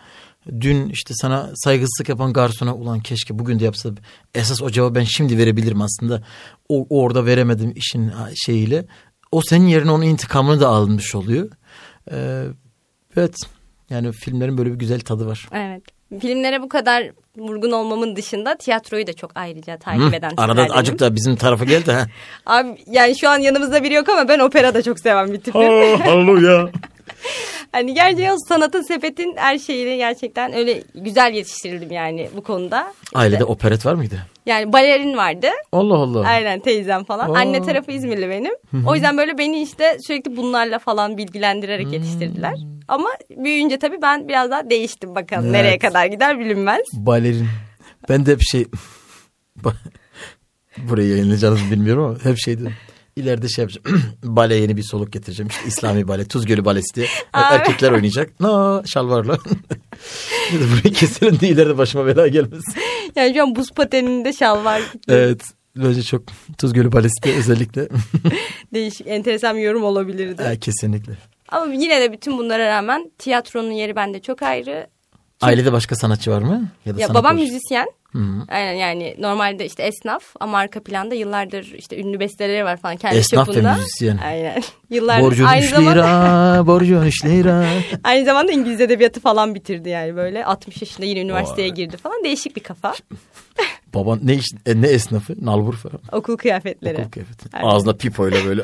dün işte sana saygısızlık yapan garsona ulan keşke bugün de yapsa esas o cevabı ben şimdi verebilirim aslında o orada veremedim işin şeyiyle o senin yerine onun intikamını da almış oluyor. Ee, evet yani filmlerin böyle bir güzel tadı var. Evet. Filmlere bu kadar vurgun olmamın dışında tiyatroyu da çok ayrıca takip Hı, eden Arada acık da bizim tarafa geldi ha. Abi yani şu an yanımızda biri yok ama ben opera da çok seven bir tipim. Halleluya. hani gerçekten sanatın sepetin her şeyini gerçekten öyle güzel yetiştirildim yani bu konuda. Ailede İşte, operet var mıydı? yani balerin vardı. Allah Allah. Aynen teyzem falan. Aa. Anne tarafı İzmirli benim. O yüzden böyle beni işte sürekli bunlarla falan bilgilendirerek yetiştirdiler. Ama büyüyünce tabii ben biraz daha değiştim bakalım. Evet. Nereye kadar gider bilinmez. Balerin. Ben de hep şey... Burayı yayınlayacağınızı bilmiyorum ama hep şeydi. İleride şey yapacağım. bale yeni bir soluk getireceğim. İşte İslami bale, Tuzgölü balesi diye. Abi. erkekler oynayacak. No, şalvarla. Burayı keselim de ileride başıma bela gelmesin. Yani şu an buz pateninde şal var. Evet. Bence çok Tuzgölü balesi de özellikle. Değişik, enteresan bir yorum olabilirdi. Ha, kesinlikle. Ama yine de bütün bunlara rağmen tiyatronun yeri bende çok ayrı. Ailede başka sanatçı var mı? da Ya babam olur. müzisyen. Aynen yani normalde işte esnaf ama arka planda yıllardır işte ünlü besteleri var falan kendi Esnaf çapında. ve müzisyen. Aynen. Yıllardır Borcun aynı 3 zamanda lira, borcun 3 lira. aynı zamanda İngiliz edebiyatı falan bitirdi yani böyle 60 yaşında yine üniversiteye Vay. girdi falan değişik bir kafa. Baban ne iş, e, ne esnafı? Nalbur falan. Okul kıyafetleri. Okul kıyafeti. Aynen. Ağzına pipoyla böyle.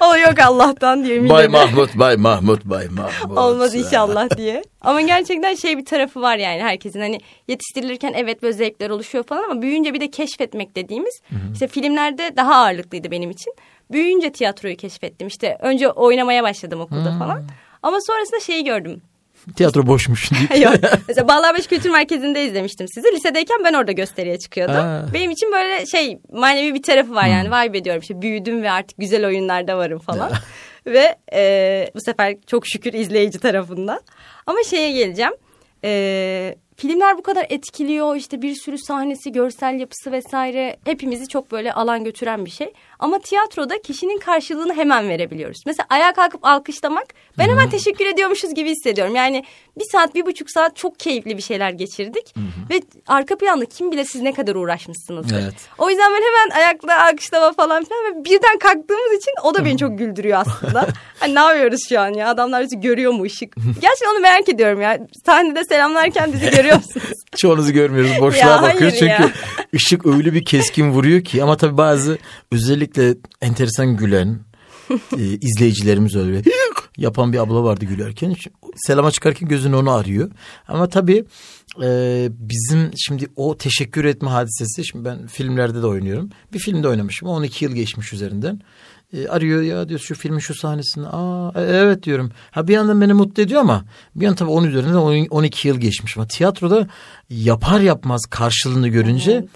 O yok Allah'tan diye. Bay. Mahmut, Bay Mahmut, Bay Mahmut. Olmaz inşallah diye. Ama gerçekten şey bir tarafı var yani herkesin hani yetiştirilirken evet böyle zevkler oluşuyor falan ama büyüyünce bir de keşfetmek dediğimiz işte filmlerde daha ağırlıklıydı benim için. Büyüyünce tiyatroyu keşfettim işte önce oynamaya başladım okulda falan. Ama sonrasında şeyi gördüm. Tiyatro boşmuş deyip. Yok. Mesela Bağlarbaşı Kültür Merkezi'nde izlemiştim sizi. Lisedeyken ben orada gösteriye çıkıyordum. Aa. Benim için böyle şey manevi bir tarafı var yani. Vay be diyorum işte büyüdüm ve artık güzel oyunlarda varım falan. ve e, bu sefer çok şükür izleyici tarafından. Ama şeye geleceğim. E, filmler bu kadar etkiliyor işte bir sürü sahnesi, görsel yapısı vesaire hepimizi çok böyle alan götüren bir şey. Ama tiyatroda kişinin karşılığını hemen verebiliyoruz. Mesela ayağa kalkıp alkışlamak ben hemen teşekkür ediyormuşuz gibi hissediyorum. Yani bir saat, bir buçuk saat çok keyifli bir şeyler geçirdik. Ve arka planda kim bile siz ne kadar uğraşmışsınız. Evet. O yüzden ben hemen ayakta alkışlama falan filan ve birden kalktığımız için o da beni çok güldürüyor aslında. hani ne yapıyoruz şu an ya adamlar bizi görüyor mu ışık? Gerçekten onu merak ediyorum ya. Sahnede selamlarken bizi görüyor musunuz? Çoğunuzu görmüyoruz. Boşluğa bakıyoruz. Çünkü ya. ışık öyle bir keskin vuruyor ki. Ama tabii bazı özellikle enteresan gülen e, izleyicilerimiz öyle yapan bir abla vardı gülerken. Selama çıkarken gözünü onu arıyor. Ama tabii e, bizim şimdi o teşekkür etme hadisesi. Şimdi ben filmlerde de oynuyorum. Bir filmde oynamışım. 12 yıl geçmiş üzerinden. E, arıyor ya diyor şu filmin şu sahnesini. Aa e, evet diyorum. Ha bir yandan beni mutlu ediyor ama bir yandan tabii onun üzerinden 10 12 yıl geçmiş. Ama tiyatroda yapar yapmaz karşılığını görünce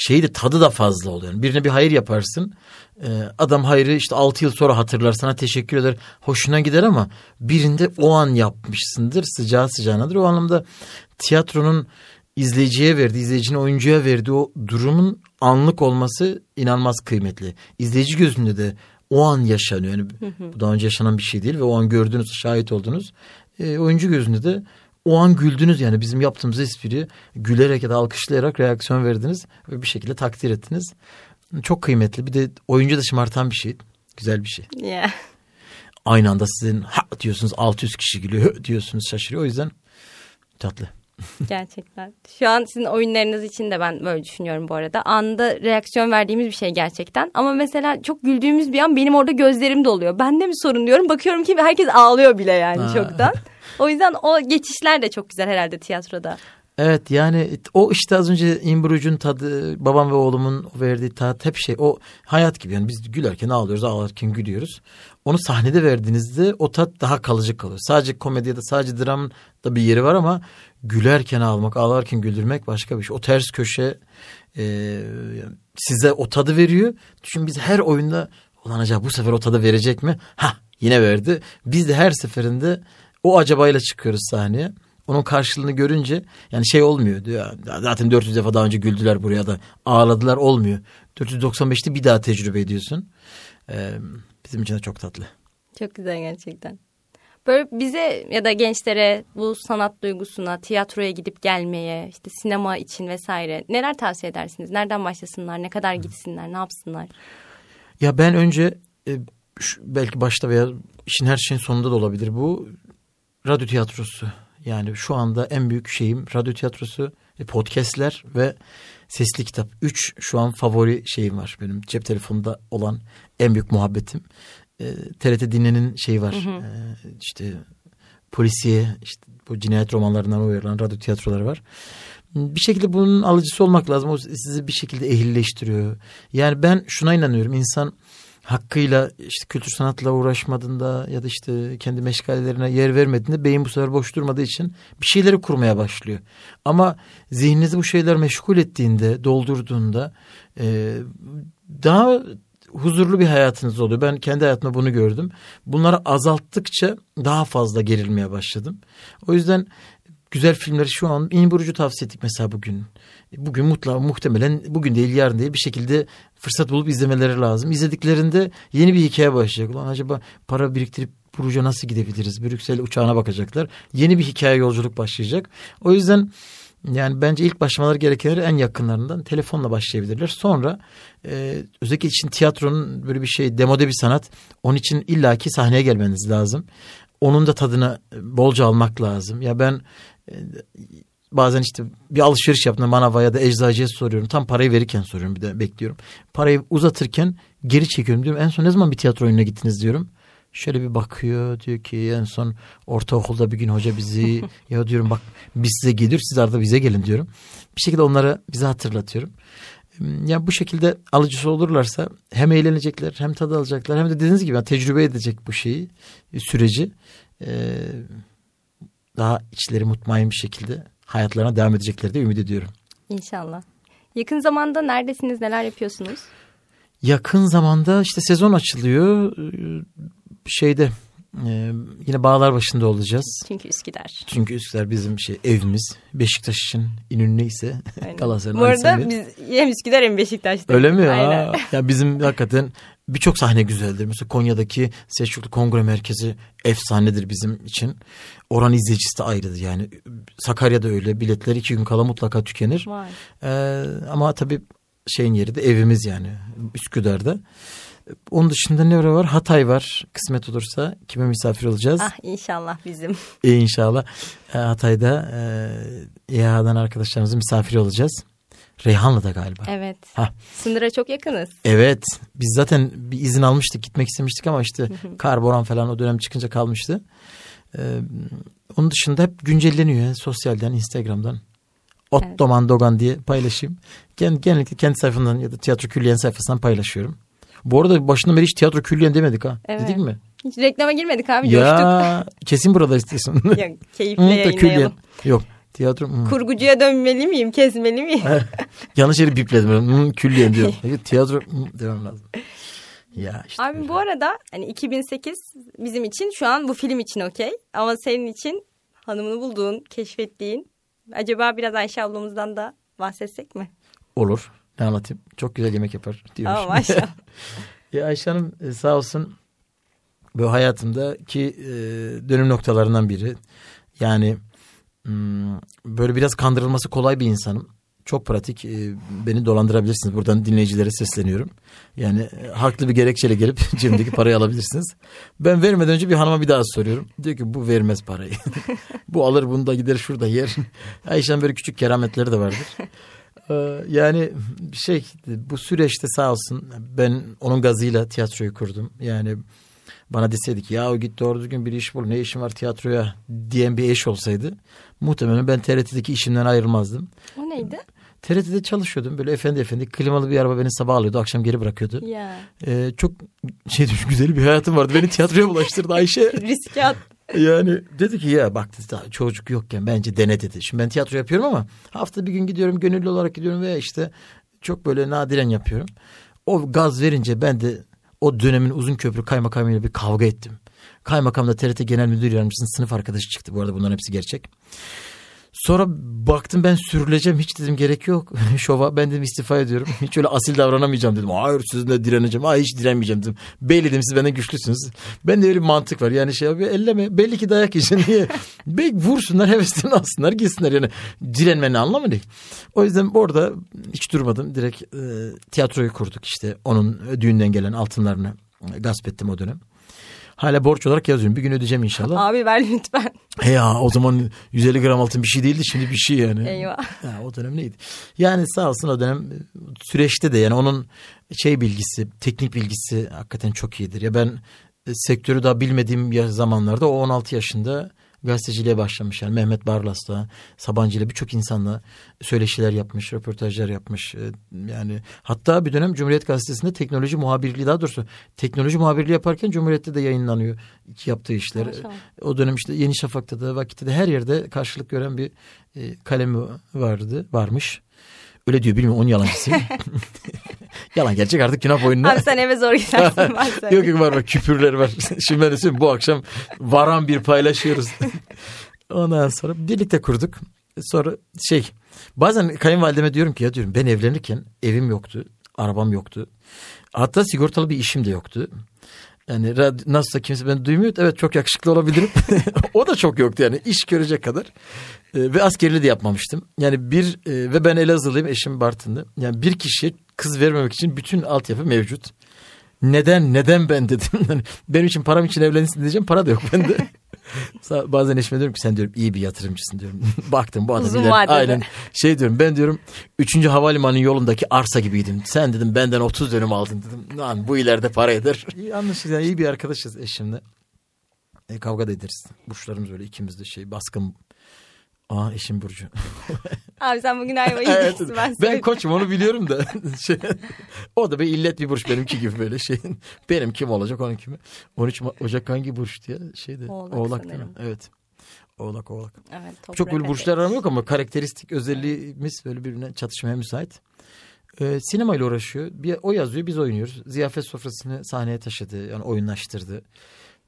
şeyi de tadı da fazla oluyor. Birine bir hayır yaparsın. e, adam hayrı işte 6 yıl sonra hatırlar sana teşekkür eder. Hoşuna gider ama birinde o an yapmışsındır. Sıcağı sıcağınadır. O anlamda tiyatronun izleyiciye verdiği, izleyicinin oyuncuya verdiği o durumun anlık olması inanılmaz kıymetli. İzleyici gözünde de o an yaşanıyor. Yani bu daha önce yaşanan bir şey değil ve o an gördüğünüz, şahit oldunuz. E, oyuncu gözünde de o an güldünüz yani bizim yaptığımız espri gülerek ya da alkışlayarak reaksiyon verdiniz ve bir şekilde takdir ettiniz. Çok kıymetli. Bir de oyuncu da şımartan bir şey. Güzel bir şey. Yeah. Aynı anda sizin ha diyorsunuz 600 kişi gülüyor diyorsunuz şaşırıyor. O yüzden tatlı. Gerçekten. Şu an sizin oyunlarınız için de ben böyle düşünüyorum bu arada. Anda reaksiyon verdiğimiz bir şey gerçekten. Ama mesela çok güldüğümüz bir an benim orada gözlerim doluyor. Bende mi sorun diyorum. Bakıyorum ki herkes ağlıyor bile yani Ha. çoktan. O yüzden o geçişler de çok güzel herhalde tiyatroda. Evet yani o işte az önce İmbruc'un tadı babam ve oğlumun verdiği tat hep şey o hayat gibi yani biz gülerken ağlıyoruz ağlarken gülüyoruz. Onu sahnede verdiğinizde o tat daha kalıcı kalıyor. Sadece komedi ya da sadece dram da bir yeri var ama gülerken ağlamak ağlarken güldürmek başka bir şey. O ters köşe e, size o tadı veriyor. Düşün biz her oyunda ulan acaba bu sefer o tadı verecek mi? Ha yine verdi. Biz de her seferinde o acabayla çıkıyoruz sahneye. Onun karşılığını görünce yani şey olmuyor diyor. Zaten 400 defa daha önce güldüler buraya da ağladılar olmuyor. 495'te bir daha tecrübe ediyorsun. Ee, bizim için de çok tatlı. Çok güzel gerçekten. Böyle bize ya da gençlere bu sanat duygusuna, tiyatroya gidip gelmeye, işte sinema için vesaire neler tavsiye edersiniz? Nereden başlasınlar? Ne kadar gitsinler? Ne yapsınlar? Ya ben önce e, şu- belki başta veya işin her şeyin sonunda da olabilir bu radyo tiyatrosu. Yani şu anda en büyük şeyim radyo tiyatrosu, e, podcastler ve sesli kitap. Üç şu an favori şeyim var benim cep telefonunda olan en büyük muhabbetim. E, TRT Dinle'nin şeyi var. E, işte polisiye işte bu cinayet romanlarından uyarlanan radyo tiyatroları var. Bir şekilde bunun alıcısı olmak lazım. O sizi bir şekilde ehilleştiriyor. Yani ben şuna inanıyorum. İnsan hakkıyla işte kültür sanatla uğraşmadığında ya da işte kendi meşgalelerine yer vermediğinde beyin bu sefer boş durmadığı için bir şeyleri kurmaya başlıyor. Ama zihninizi bu şeyler meşgul ettiğinde, doldurduğunda e, daha huzurlu bir hayatınız oluyor. Ben kendi hayatımda bunu gördüm. Bunları azalttıkça daha fazla gerilmeye başladım. O yüzden güzel filmleri şu an İn Burucu tavsiye ettik mesela bugün. Bugün mutla, muhtemelen bugün değil yarın değil bir şekilde fırsat bulup izlemeleri lazım. İzlediklerinde yeni bir hikaye başlayacak. Ulan acaba para biriktirip Buruc'a nasıl gidebiliriz? Brüksel uçağına bakacaklar. Yeni bir hikaye yolculuk başlayacak. O yüzden Yani bence ilk başlamaları gerekenleri en yakınlarından telefonla başlayabilirler. Sonra e, özellikle için tiyatronun böyle bir şey demode bir sanat. Onun için illaki sahneye gelmeniz lazım. Onun da tadını bolca almak lazım. Ya ben e, bazen işte bir alışveriş yaptığımda manava ya da eczacıya soruyorum. Tam parayı verirken soruyorum bir de bekliyorum. Parayı uzatırken geri çekiyorum diyorum. En son ne zaman bir tiyatro oyununa gittiniz diyorum. Şöyle bir bakıyor diyor ki en son ortaokulda bir gün hoca bizi ya diyorum bak biz size geliyor siz arada bize gelin diyorum. Bir şekilde onlara bize hatırlatıyorum. Ya bu şekilde alıcısı olurlarsa hem eğlenecekler hem tadı alacaklar hem de dediğiniz gibi yani tecrübe edecek bu şeyi süreci ee, daha içleri mutmain bir şekilde hayatlarına devam edecekleri de ümit ediyorum. İnşallah. Yakın zamanda neredesiniz neler yapıyorsunuz? Yakın zamanda işte sezon açılıyor şeyde ee, yine bağlar başında olacağız. Çünkü Üsküdar. Çünkü Üsküdar bizim şey evimiz. Beşiktaş için İnönü ise Galatasaray'ın Bu arada biz hem Üsküdar hem Beşiktaş'ta. Öyle mi? Aynen. ya bizim hakikaten birçok sahne güzeldir. Mesela Konya'daki Selçuklu Kongre Merkezi efsanedir bizim için. Oran izleyicisi de ayrıdır yani. Sakarya'da öyle. Biletler iki gün kala mutlaka tükenir. Ee, ama tabii şeyin yeri de evimiz yani Üsküdar'da. Onun dışında ne var? Hatay var. Kısmet olursa kime misafir olacağız? Ah inşallah bizim. İyi inşallah. E, Hatay'da e, İHA'dan arkadaşlarımızın misafiri olacağız. Reyhanlı'da galiba. Evet. Ha. Sınıra çok yakınız. Evet. Biz zaten bir izin almıştık gitmek istemiştik ama işte kar boran falan o dönem çıkınca kalmıştı. Ee, onun dışında hep güncelleniyor sosyalden, Instagram'dan. Ottoman evet. Dogan diye paylaşayım. Genellikle kendi sayfamdan ya da tiyatro külliyen sayfasından paylaşıyorum. Bu arada başında beri hiç tiyatro külliyen demedik ha. Evet. Dedik mi? Hiç reklama girmedik abi ya, coştuk. kesin burada istiyorsun. Yok keyifle yayınlayalım. Yok tiyatro. Hmm. Kurgucuya dönmeli miyim kesmeli miyim? Yanlış yeri bipledim. Hmm, külliyen diyorum. tiyatro hmm, demem lazım. Ya işte Abi böyle. bu arada hani 2008 bizim için şu an bu film için okey. Ama senin için hanımını bulduğun, keşfettiğin. Acaba biraz Ayşe ablamızdan da bahsetsek mi? Olur. Ne anlatayım? Çok güzel yemek yapar diyormuş. Aa, maşallah. ya Ayşe Hanım e, sağ olsun bu hayatımdaki e, dönüm noktalarından biri. Yani böyle biraz kandırılması kolay bir insanım. Çok pratik. E, beni dolandırabilirsiniz. Buradan dinleyicilere sesleniyorum. Yani haklı bir gerekçeyle gelip cebimdeki parayı alabilirsiniz. Ben vermeden önce bir hanıma bir daha soruyorum. Diyor ki bu vermez parayı. bu alır bunu da gider şurada yer. Ayşe'nin böyle küçük kerametleri de vardır. Ee, yani şey bu süreçte sağ olsun ben onun gazıyla tiyatroyu kurdum. Yani bana deseydi ki ya o git doğru düzgün bir iş bul ne işin var tiyatroya diyen bir eş olsaydı muhtemelen ben TRT'deki işimden ayrılmazdım. O neydi? TRT'de çalışıyordum böyle efendi efendi klimalı bir araba beni sabah alıyordu akşam geri bırakıyordu. Ya. Ee, çok şey güzel bir hayatım vardı beni tiyatroya bulaştırdı Ayşe. Riske at. Yani dedi ki ya bak daha çocuk yokken bence dene dedi. Şimdi ben tiyatro yapıyorum ama hafta bir gün gidiyorum gönüllü olarak gidiyorum veya işte çok böyle nadiren yapıyorum. O gaz verince ben de o dönemin uzun köprü kaymakamıyla bir kavga ettim. Kaymakam da TRT Genel Müdür Yardımcısının sınıf arkadaşı çıktı. Bu arada bunların hepsi gerçek. Sonra baktım ben sürüleceğim hiç dedim gerek yok şova ben dedim istifa ediyorum. Hiç öyle asil davranamayacağım dedim. Hayır sizinle direneceğim. Hayır hiç direnmeyeceğim dedim. Belli dedim siz benden güçlüsünüz. Ben de öyle bir mantık var. Yani şey abi elleme belli ki dayak yiyeceksin diye. Belki vursunlar heveslerini alsınlar gitsinler yani. Direnmenin anlamı ne? O yüzden orada hiç durmadım. Direkt e, tiyatroyu kurduk işte. Onun düğünden gelen altınlarını gasp ettim o dönem. Hala borç olarak yazıyorum. Bir gün ödeyeceğim inşallah. Abi ver lütfen. He ya o zaman 150 gram altın bir şey değildi şimdi bir şey yani. Eyvah. Ya, o dönem neydi? Yani sağ olsun o dönem süreçte de yani onun şey bilgisi, teknik bilgisi hakikaten çok iyidir. Ya ben e, sektörü daha bilmediğim zamanlarda o 16 yaşında gazeteciliğe başlamış. Yani Mehmet Barlas'la, Sabancı ile birçok insanla söyleşiler yapmış, röportajlar yapmış. Ee, yani hatta bir dönem Cumhuriyet Gazetesi'nde teknoloji muhabirliği daha doğrusu teknoloji muhabirliği yaparken Cumhuriyet'te de yayınlanıyor yaptığı işler. Maşallah. O dönem işte Yeni Şafak'ta da Vakit'te de her yerde karşılık gören bir e, kalemi vardı, varmış. Öyle diyor bilmiyorum onun yalancısıyım. Yalan gerçek artık günah boynuna. Abi sen eve zor gidersin. yok yok var var küpürler var. Şimdi ben de bu akşam varan bir paylaşıyoruz. Ondan sonra birlikte kurduk. Sonra şey bazen kayınvalideme diyorum ki ya diyorum ben evlenirken evim yoktu. Arabam yoktu. Hatta sigortalı bir işim de yoktu. Yani nasılsa kimse beni duymuyor. Evet çok yakışıklı olabilirim. o da çok yoktu yani iş görecek kadar. Ee, ve askerliği de yapmamıştım. Yani bir e, ve ben Elazığlıyım eşim Bartınlı. Yani bir kişiye kız vermemek için bütün altyapı mevcut. Neden neden ben dedim. Yani benim için param için evlensin diyeceğim para da yok bende. Bazen eşime diyorum ki sen diyorum iyi bir yatırımcısın diyorum. Baktım bu adam Uzun iler- aynen şey diyorum ben diyorum 3. havalimanı yolundaki arsa gibiydin. Sen dedim benden 30 dönüm aldın dedim. Lan bu ileride para eder. İyi yani iyi bir arkadaşız eşimle. E, kavga da ederiz. Burçlarımız öyle ikimiz de şey baskın. Aa eşim Burcu. Abi sen bugün Evet, yiyeceksin ben ben söyleyeyim. koçum onu biliyorum da. Şey, o da bir illet bir burç benimki gibi böyle şey. Benim kim olacak onun kimi. 13 Ma- Ocak hangi burç diye şeydi. Oğlak Oğlak değil mi? sanırım. Evet. Oğlak oğlak. Evet, toprak Çok böyle burçlar aram yok ama karakteristik özelliğimiz böyle birbirine çatışmaya müsait. Ee, sinemayla uğraşıyor. Bir, o yazıyor biz oynuyoruz. Ziyafet sofrasını sahneye taşıdı. Yani oyunlaştırdı.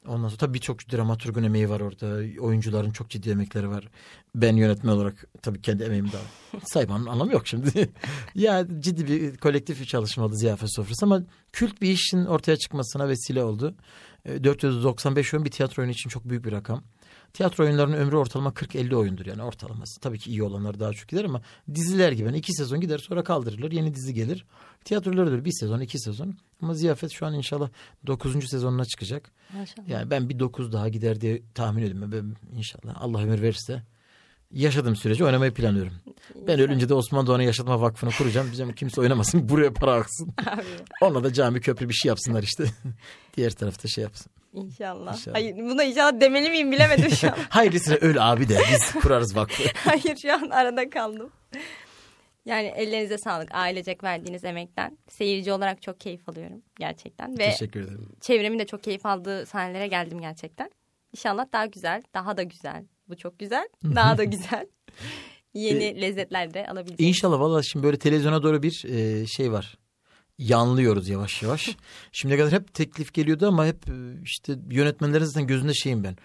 Ondan sonra tabii birçok dramaturgun emeği var orada. Oyuncuların çok ciddi emekleri var. Ben yönetmen olarak tabii kendi emeğimi de saymanın anlamı yok şimdi. ya ciddi bir kolektif bir çalışma oldu Ziyafet Sofrası ama kült bir işin ortaya çıkmasına vesile oldu. Ee, 495 oyun bir tiyatro oyunu için çok büyük bir rakam. Tiyatro oyunlarının ömrü ortalama 40-50 oyundur yani ortalaması. Tabii ki iyi olanlar daha çok gider ama diziler gibi. Yani iki sezon gider sonra kaldırılır yeni dizi gelir. Tiyatrolar da öyle bir sezon iki sezon. Ama Ziyafet şu an inşallah 9. sezonuna çıkacak. Maşallah. Yani ben bir 9 daha gider diye tahmin ediyorum. Ben inşallah Allah ömür verirse yaşadığım sürece oynamayı planlıyorum. Ben ölünce de Osman Doğan'ı Yaşatma Vakfı'nı kuracağım. Diyeceğim kimse oynamasın buraya para aksın. Abi Onunla da cami köprü bir şey yapsınlar işte. Diğer tarafta şey yapsın. inşallah. İnşallah. Hayır buna inşallah demeli miyim bilemedim şu an. Hayırlısına öl abi de biz kurarız vakfı. Hayır şu an arada kaldım. Yani ellerinize sağlık ailecek verdiğiniz emekten. Seyirci olarak çok keyif alıyorum gerçekten. Ve Teşekkür ederim. çevremin de çok keyif aldığı sahnelere geldim gerçekten. İnşallah daha güzel, daha da güzel. Bu çok güzel, daha da güzel. Yeni lezzetler de alabileceğiz. İnşallah valla şimdi böyle televizyona doğru bir e, şey var. Yanlıyoruz yavaş yavaş. Şimdiye kadar hep teklif geliyordu ama hep e, işte yönetmenlerin zaten gözünde şeyim ben.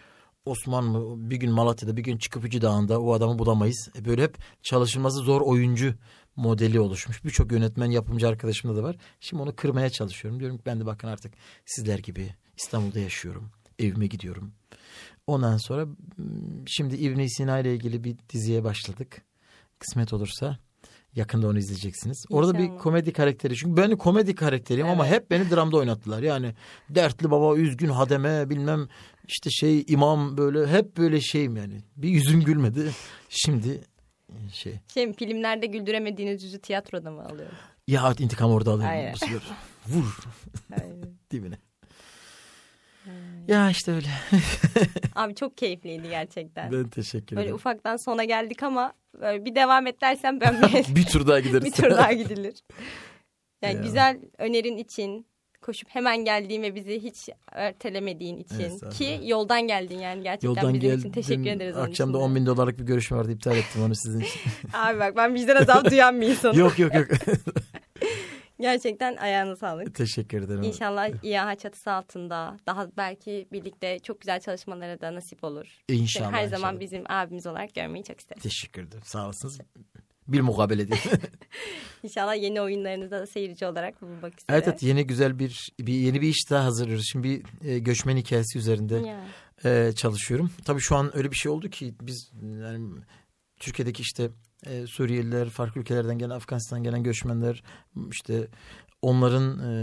Osman mı bir gün Malatya'da bir gün Çıkıpıcı Dağı'nda o adamı bulamayız. E, Böyle hep çalışılması zor oyuncu modeli oluşmuş. Birçok yönetmen yapımcı arkadaşımda da var. Şimdi onu kırmaya çalışıyorum. Diyorum ki ben de bakın artık sizler gibi İstanbul'da yaşıyorum. Evime gidiyorum. Ondan sonra şimdi İbn Sina ile ilgili bir diziye başladık. Kısmet olursa yakında onu izleyeceksiniz. Orada bir komedi karakteri. Çünkü ben komedi karakteriyim ama Evet. hep beni dramda oynattılar. Yani dertli baba, üzgün hademe, bilmem işte şey imam böyle hep böyle şeyim yani. Bir yüzüm gülmedi. Şimdi şey Şey, filmlerde güldüremediğiniz yüzü tiyatroda mı alıyorum? ya intikam orada alıyorum. Sefer. Vur dibine. Ya işte öyle. Abi çok keyifliydi gerçekten. Ben teşekkür Böyle ederim. ufaktan sona geldik ama böyle bir devam et dersen ben bir, bir tur daha gideriz. bir tur daha gidilir. Yani Ya. güzel önerin için koşup hemen geldiğin ve bizi hiç ertelemediğin için Estağfurullah. ki yoldan geldin yani gerçekten Yoldan bizim geldim. için teşekkür ederiz. Akşam da için de. 10 bin dolarlık bir görüşme vardı. iptal ettim onu sizin için. Abi bak ben vicdan azabı duyan bir insanım. yok yok yok. Gerçekten ayağına sağlık. teşekkür ederim. İnşallah İAHA çatısı altında daha belki birlikte çok güzel çalışmalara da nasip olur. İnşallah. Her zaman inşallah. bizim abimiz olarak görmeyi çok isteriz. Teşekkür ederim. Sağ olasınız. Bir mukabele değil. İnşallah yeni oyunlarınızda da seyirci olarak bulunmak üzere. evet evet yeni güzel bir, bir yeni bir iş daha hazırlıyoruz. Şimdi bir e, göçmen hikayesi üzerinde Ya. e, çalışıyorum. Tabii şu an öyle bir şey oldu ki biz yani Türkiye'deki işte e, Suriyeliler, farklı ülkelerden gelen, Afganistan'dan gelen göçmenler işte onların e,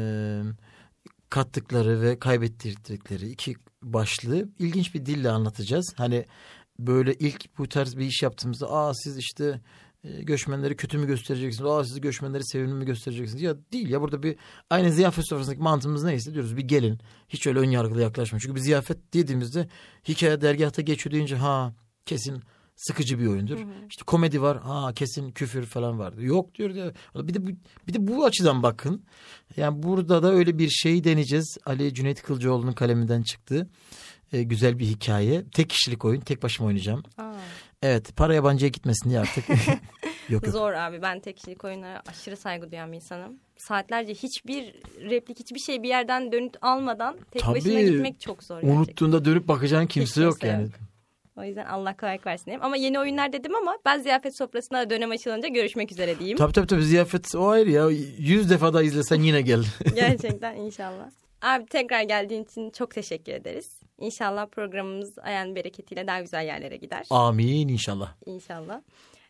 kattıkları ve kaybettirdikleri iki başlığı ilginç bir dille anlatacağız. Hani böyle ilk bu tarz bir iş yaptığımızda aa siz işte göçmenleri kötü mü göstereceksiniz? Aa siz göçmenleri sevimli mi göstereceksiniz? Ya değil ya burada bir aynı ziyafet sofrasındaki mantığımız neyse diyoruz bir gelin. Hiç öyle ön yargılı yaklaşmayın. Çünkü bir ziyafet dediğimizde hikaye dergahta geçiyor deyince ha kesin sıkıcı bir oyundur. İşte komedi var. Ha kesin küfür falan vardı. Yok diyor ya. Bir de bu, bir de bu açıdan bakın. Yani burada da öyle bir şey deneyeceğiz. Ali Cüneyt Kılcıoğlu'nun kaleminden çıktı. Ee, güzel bir hikaye. Tek kişilik oyun. Tek başıma oynayacağım. Aa, Evet para yabancıya gitmesin diye artık. yok yok. zor abi ben tek kişilik oyunlara aşırı saygı duyan bir insanım. Saatlerce hiçbir replik hiçbir şey bir yerden dönüt almadan tek Tabii. başına gitmek çok zor gerçekten. Unuttuğunda dönüp bakacağın kimse yok kimse yani. yok. O yüzden Allah kolaylık versin diyeyim. Ama yeni oyunlar dedim ama ben ziyafet sofrasına da dönem açılınca görüşmek üzere diyeyim. Tabii tabii tabii ziyafet o ayrı ya. Yüz defa da izlesen yine gel. Gerçekten inşallah. Abi tekrar geldiğin için çok teşekkür ederiz. İnşallah programımız ayağın bereketiyle daha güzel yerlere gider. Amin inşallah. İnşallah.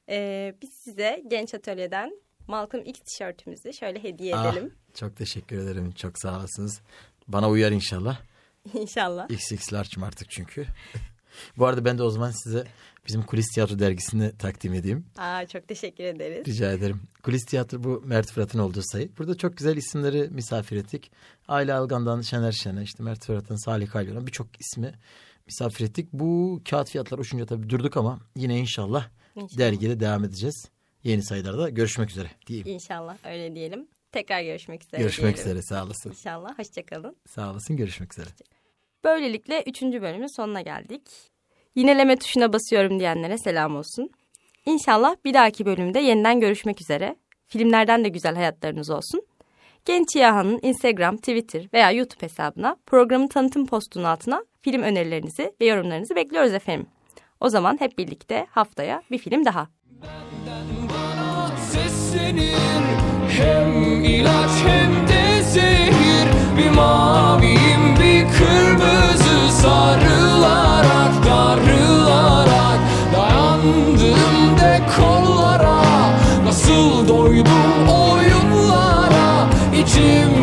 Ee, biz size Genç Atölye'den Malcolm X tişörtümüzü şöyle hediye Ah, edelim. çok teşekkür ederim. Çok sağ olasınız. Bana uyar inşallah. İnşallah. XX large'ım artık çünkü. Bu arada ben de o zaman size bizim Kulis Tiyatro dergisini takdim edeyim. Aa, çok teşekkür ederiz. Rica ederim. Kulis Tiyatro bu Mert Fırat'ın olduğu sayı. Burada çok güzel isimleri misafir ettik. Aile Algan'dan Şener Şen'e, işte Mert Fırat'ın Salih Kalyon'a birçok ismi misafir ettik. Bu kağıt fiyatlar uçunca tabii durduk ama yine inşallah, İnşallah. dergide devam edeceğiz. Yeni sayılarda görüşmek üzere diyeyim. İnşallah öyle diyelim. Tekrar görüşmek üzere. Görüşmek diyelim. üzere sağ olasın. İnşallah. Hoşçakalın. Sağ olasın görüşmek üzere. Böylelikle üçüncü bölümün sonuna geldik yineleme tuşuna basıyorum diyenlere selam olsun. İnşallah bir dahaki bölümde yeniden görüşmek üzere. Filmlerden de güzel hayatlarınız olsun. Genç Yahan'ın Instagram, Twitter veya YouTube hesabına programın tanıtım postunun altına film önerilerinizi ve yorumlarınızı bekliyoruz efendim. O zaman hep birlikte haftaya bir film daha. Hem ilaç hem de zehir bir maviyim bir kırmızı Sarılarak darılarak Dayandım de kollara Nasıl doydum oyunlara içim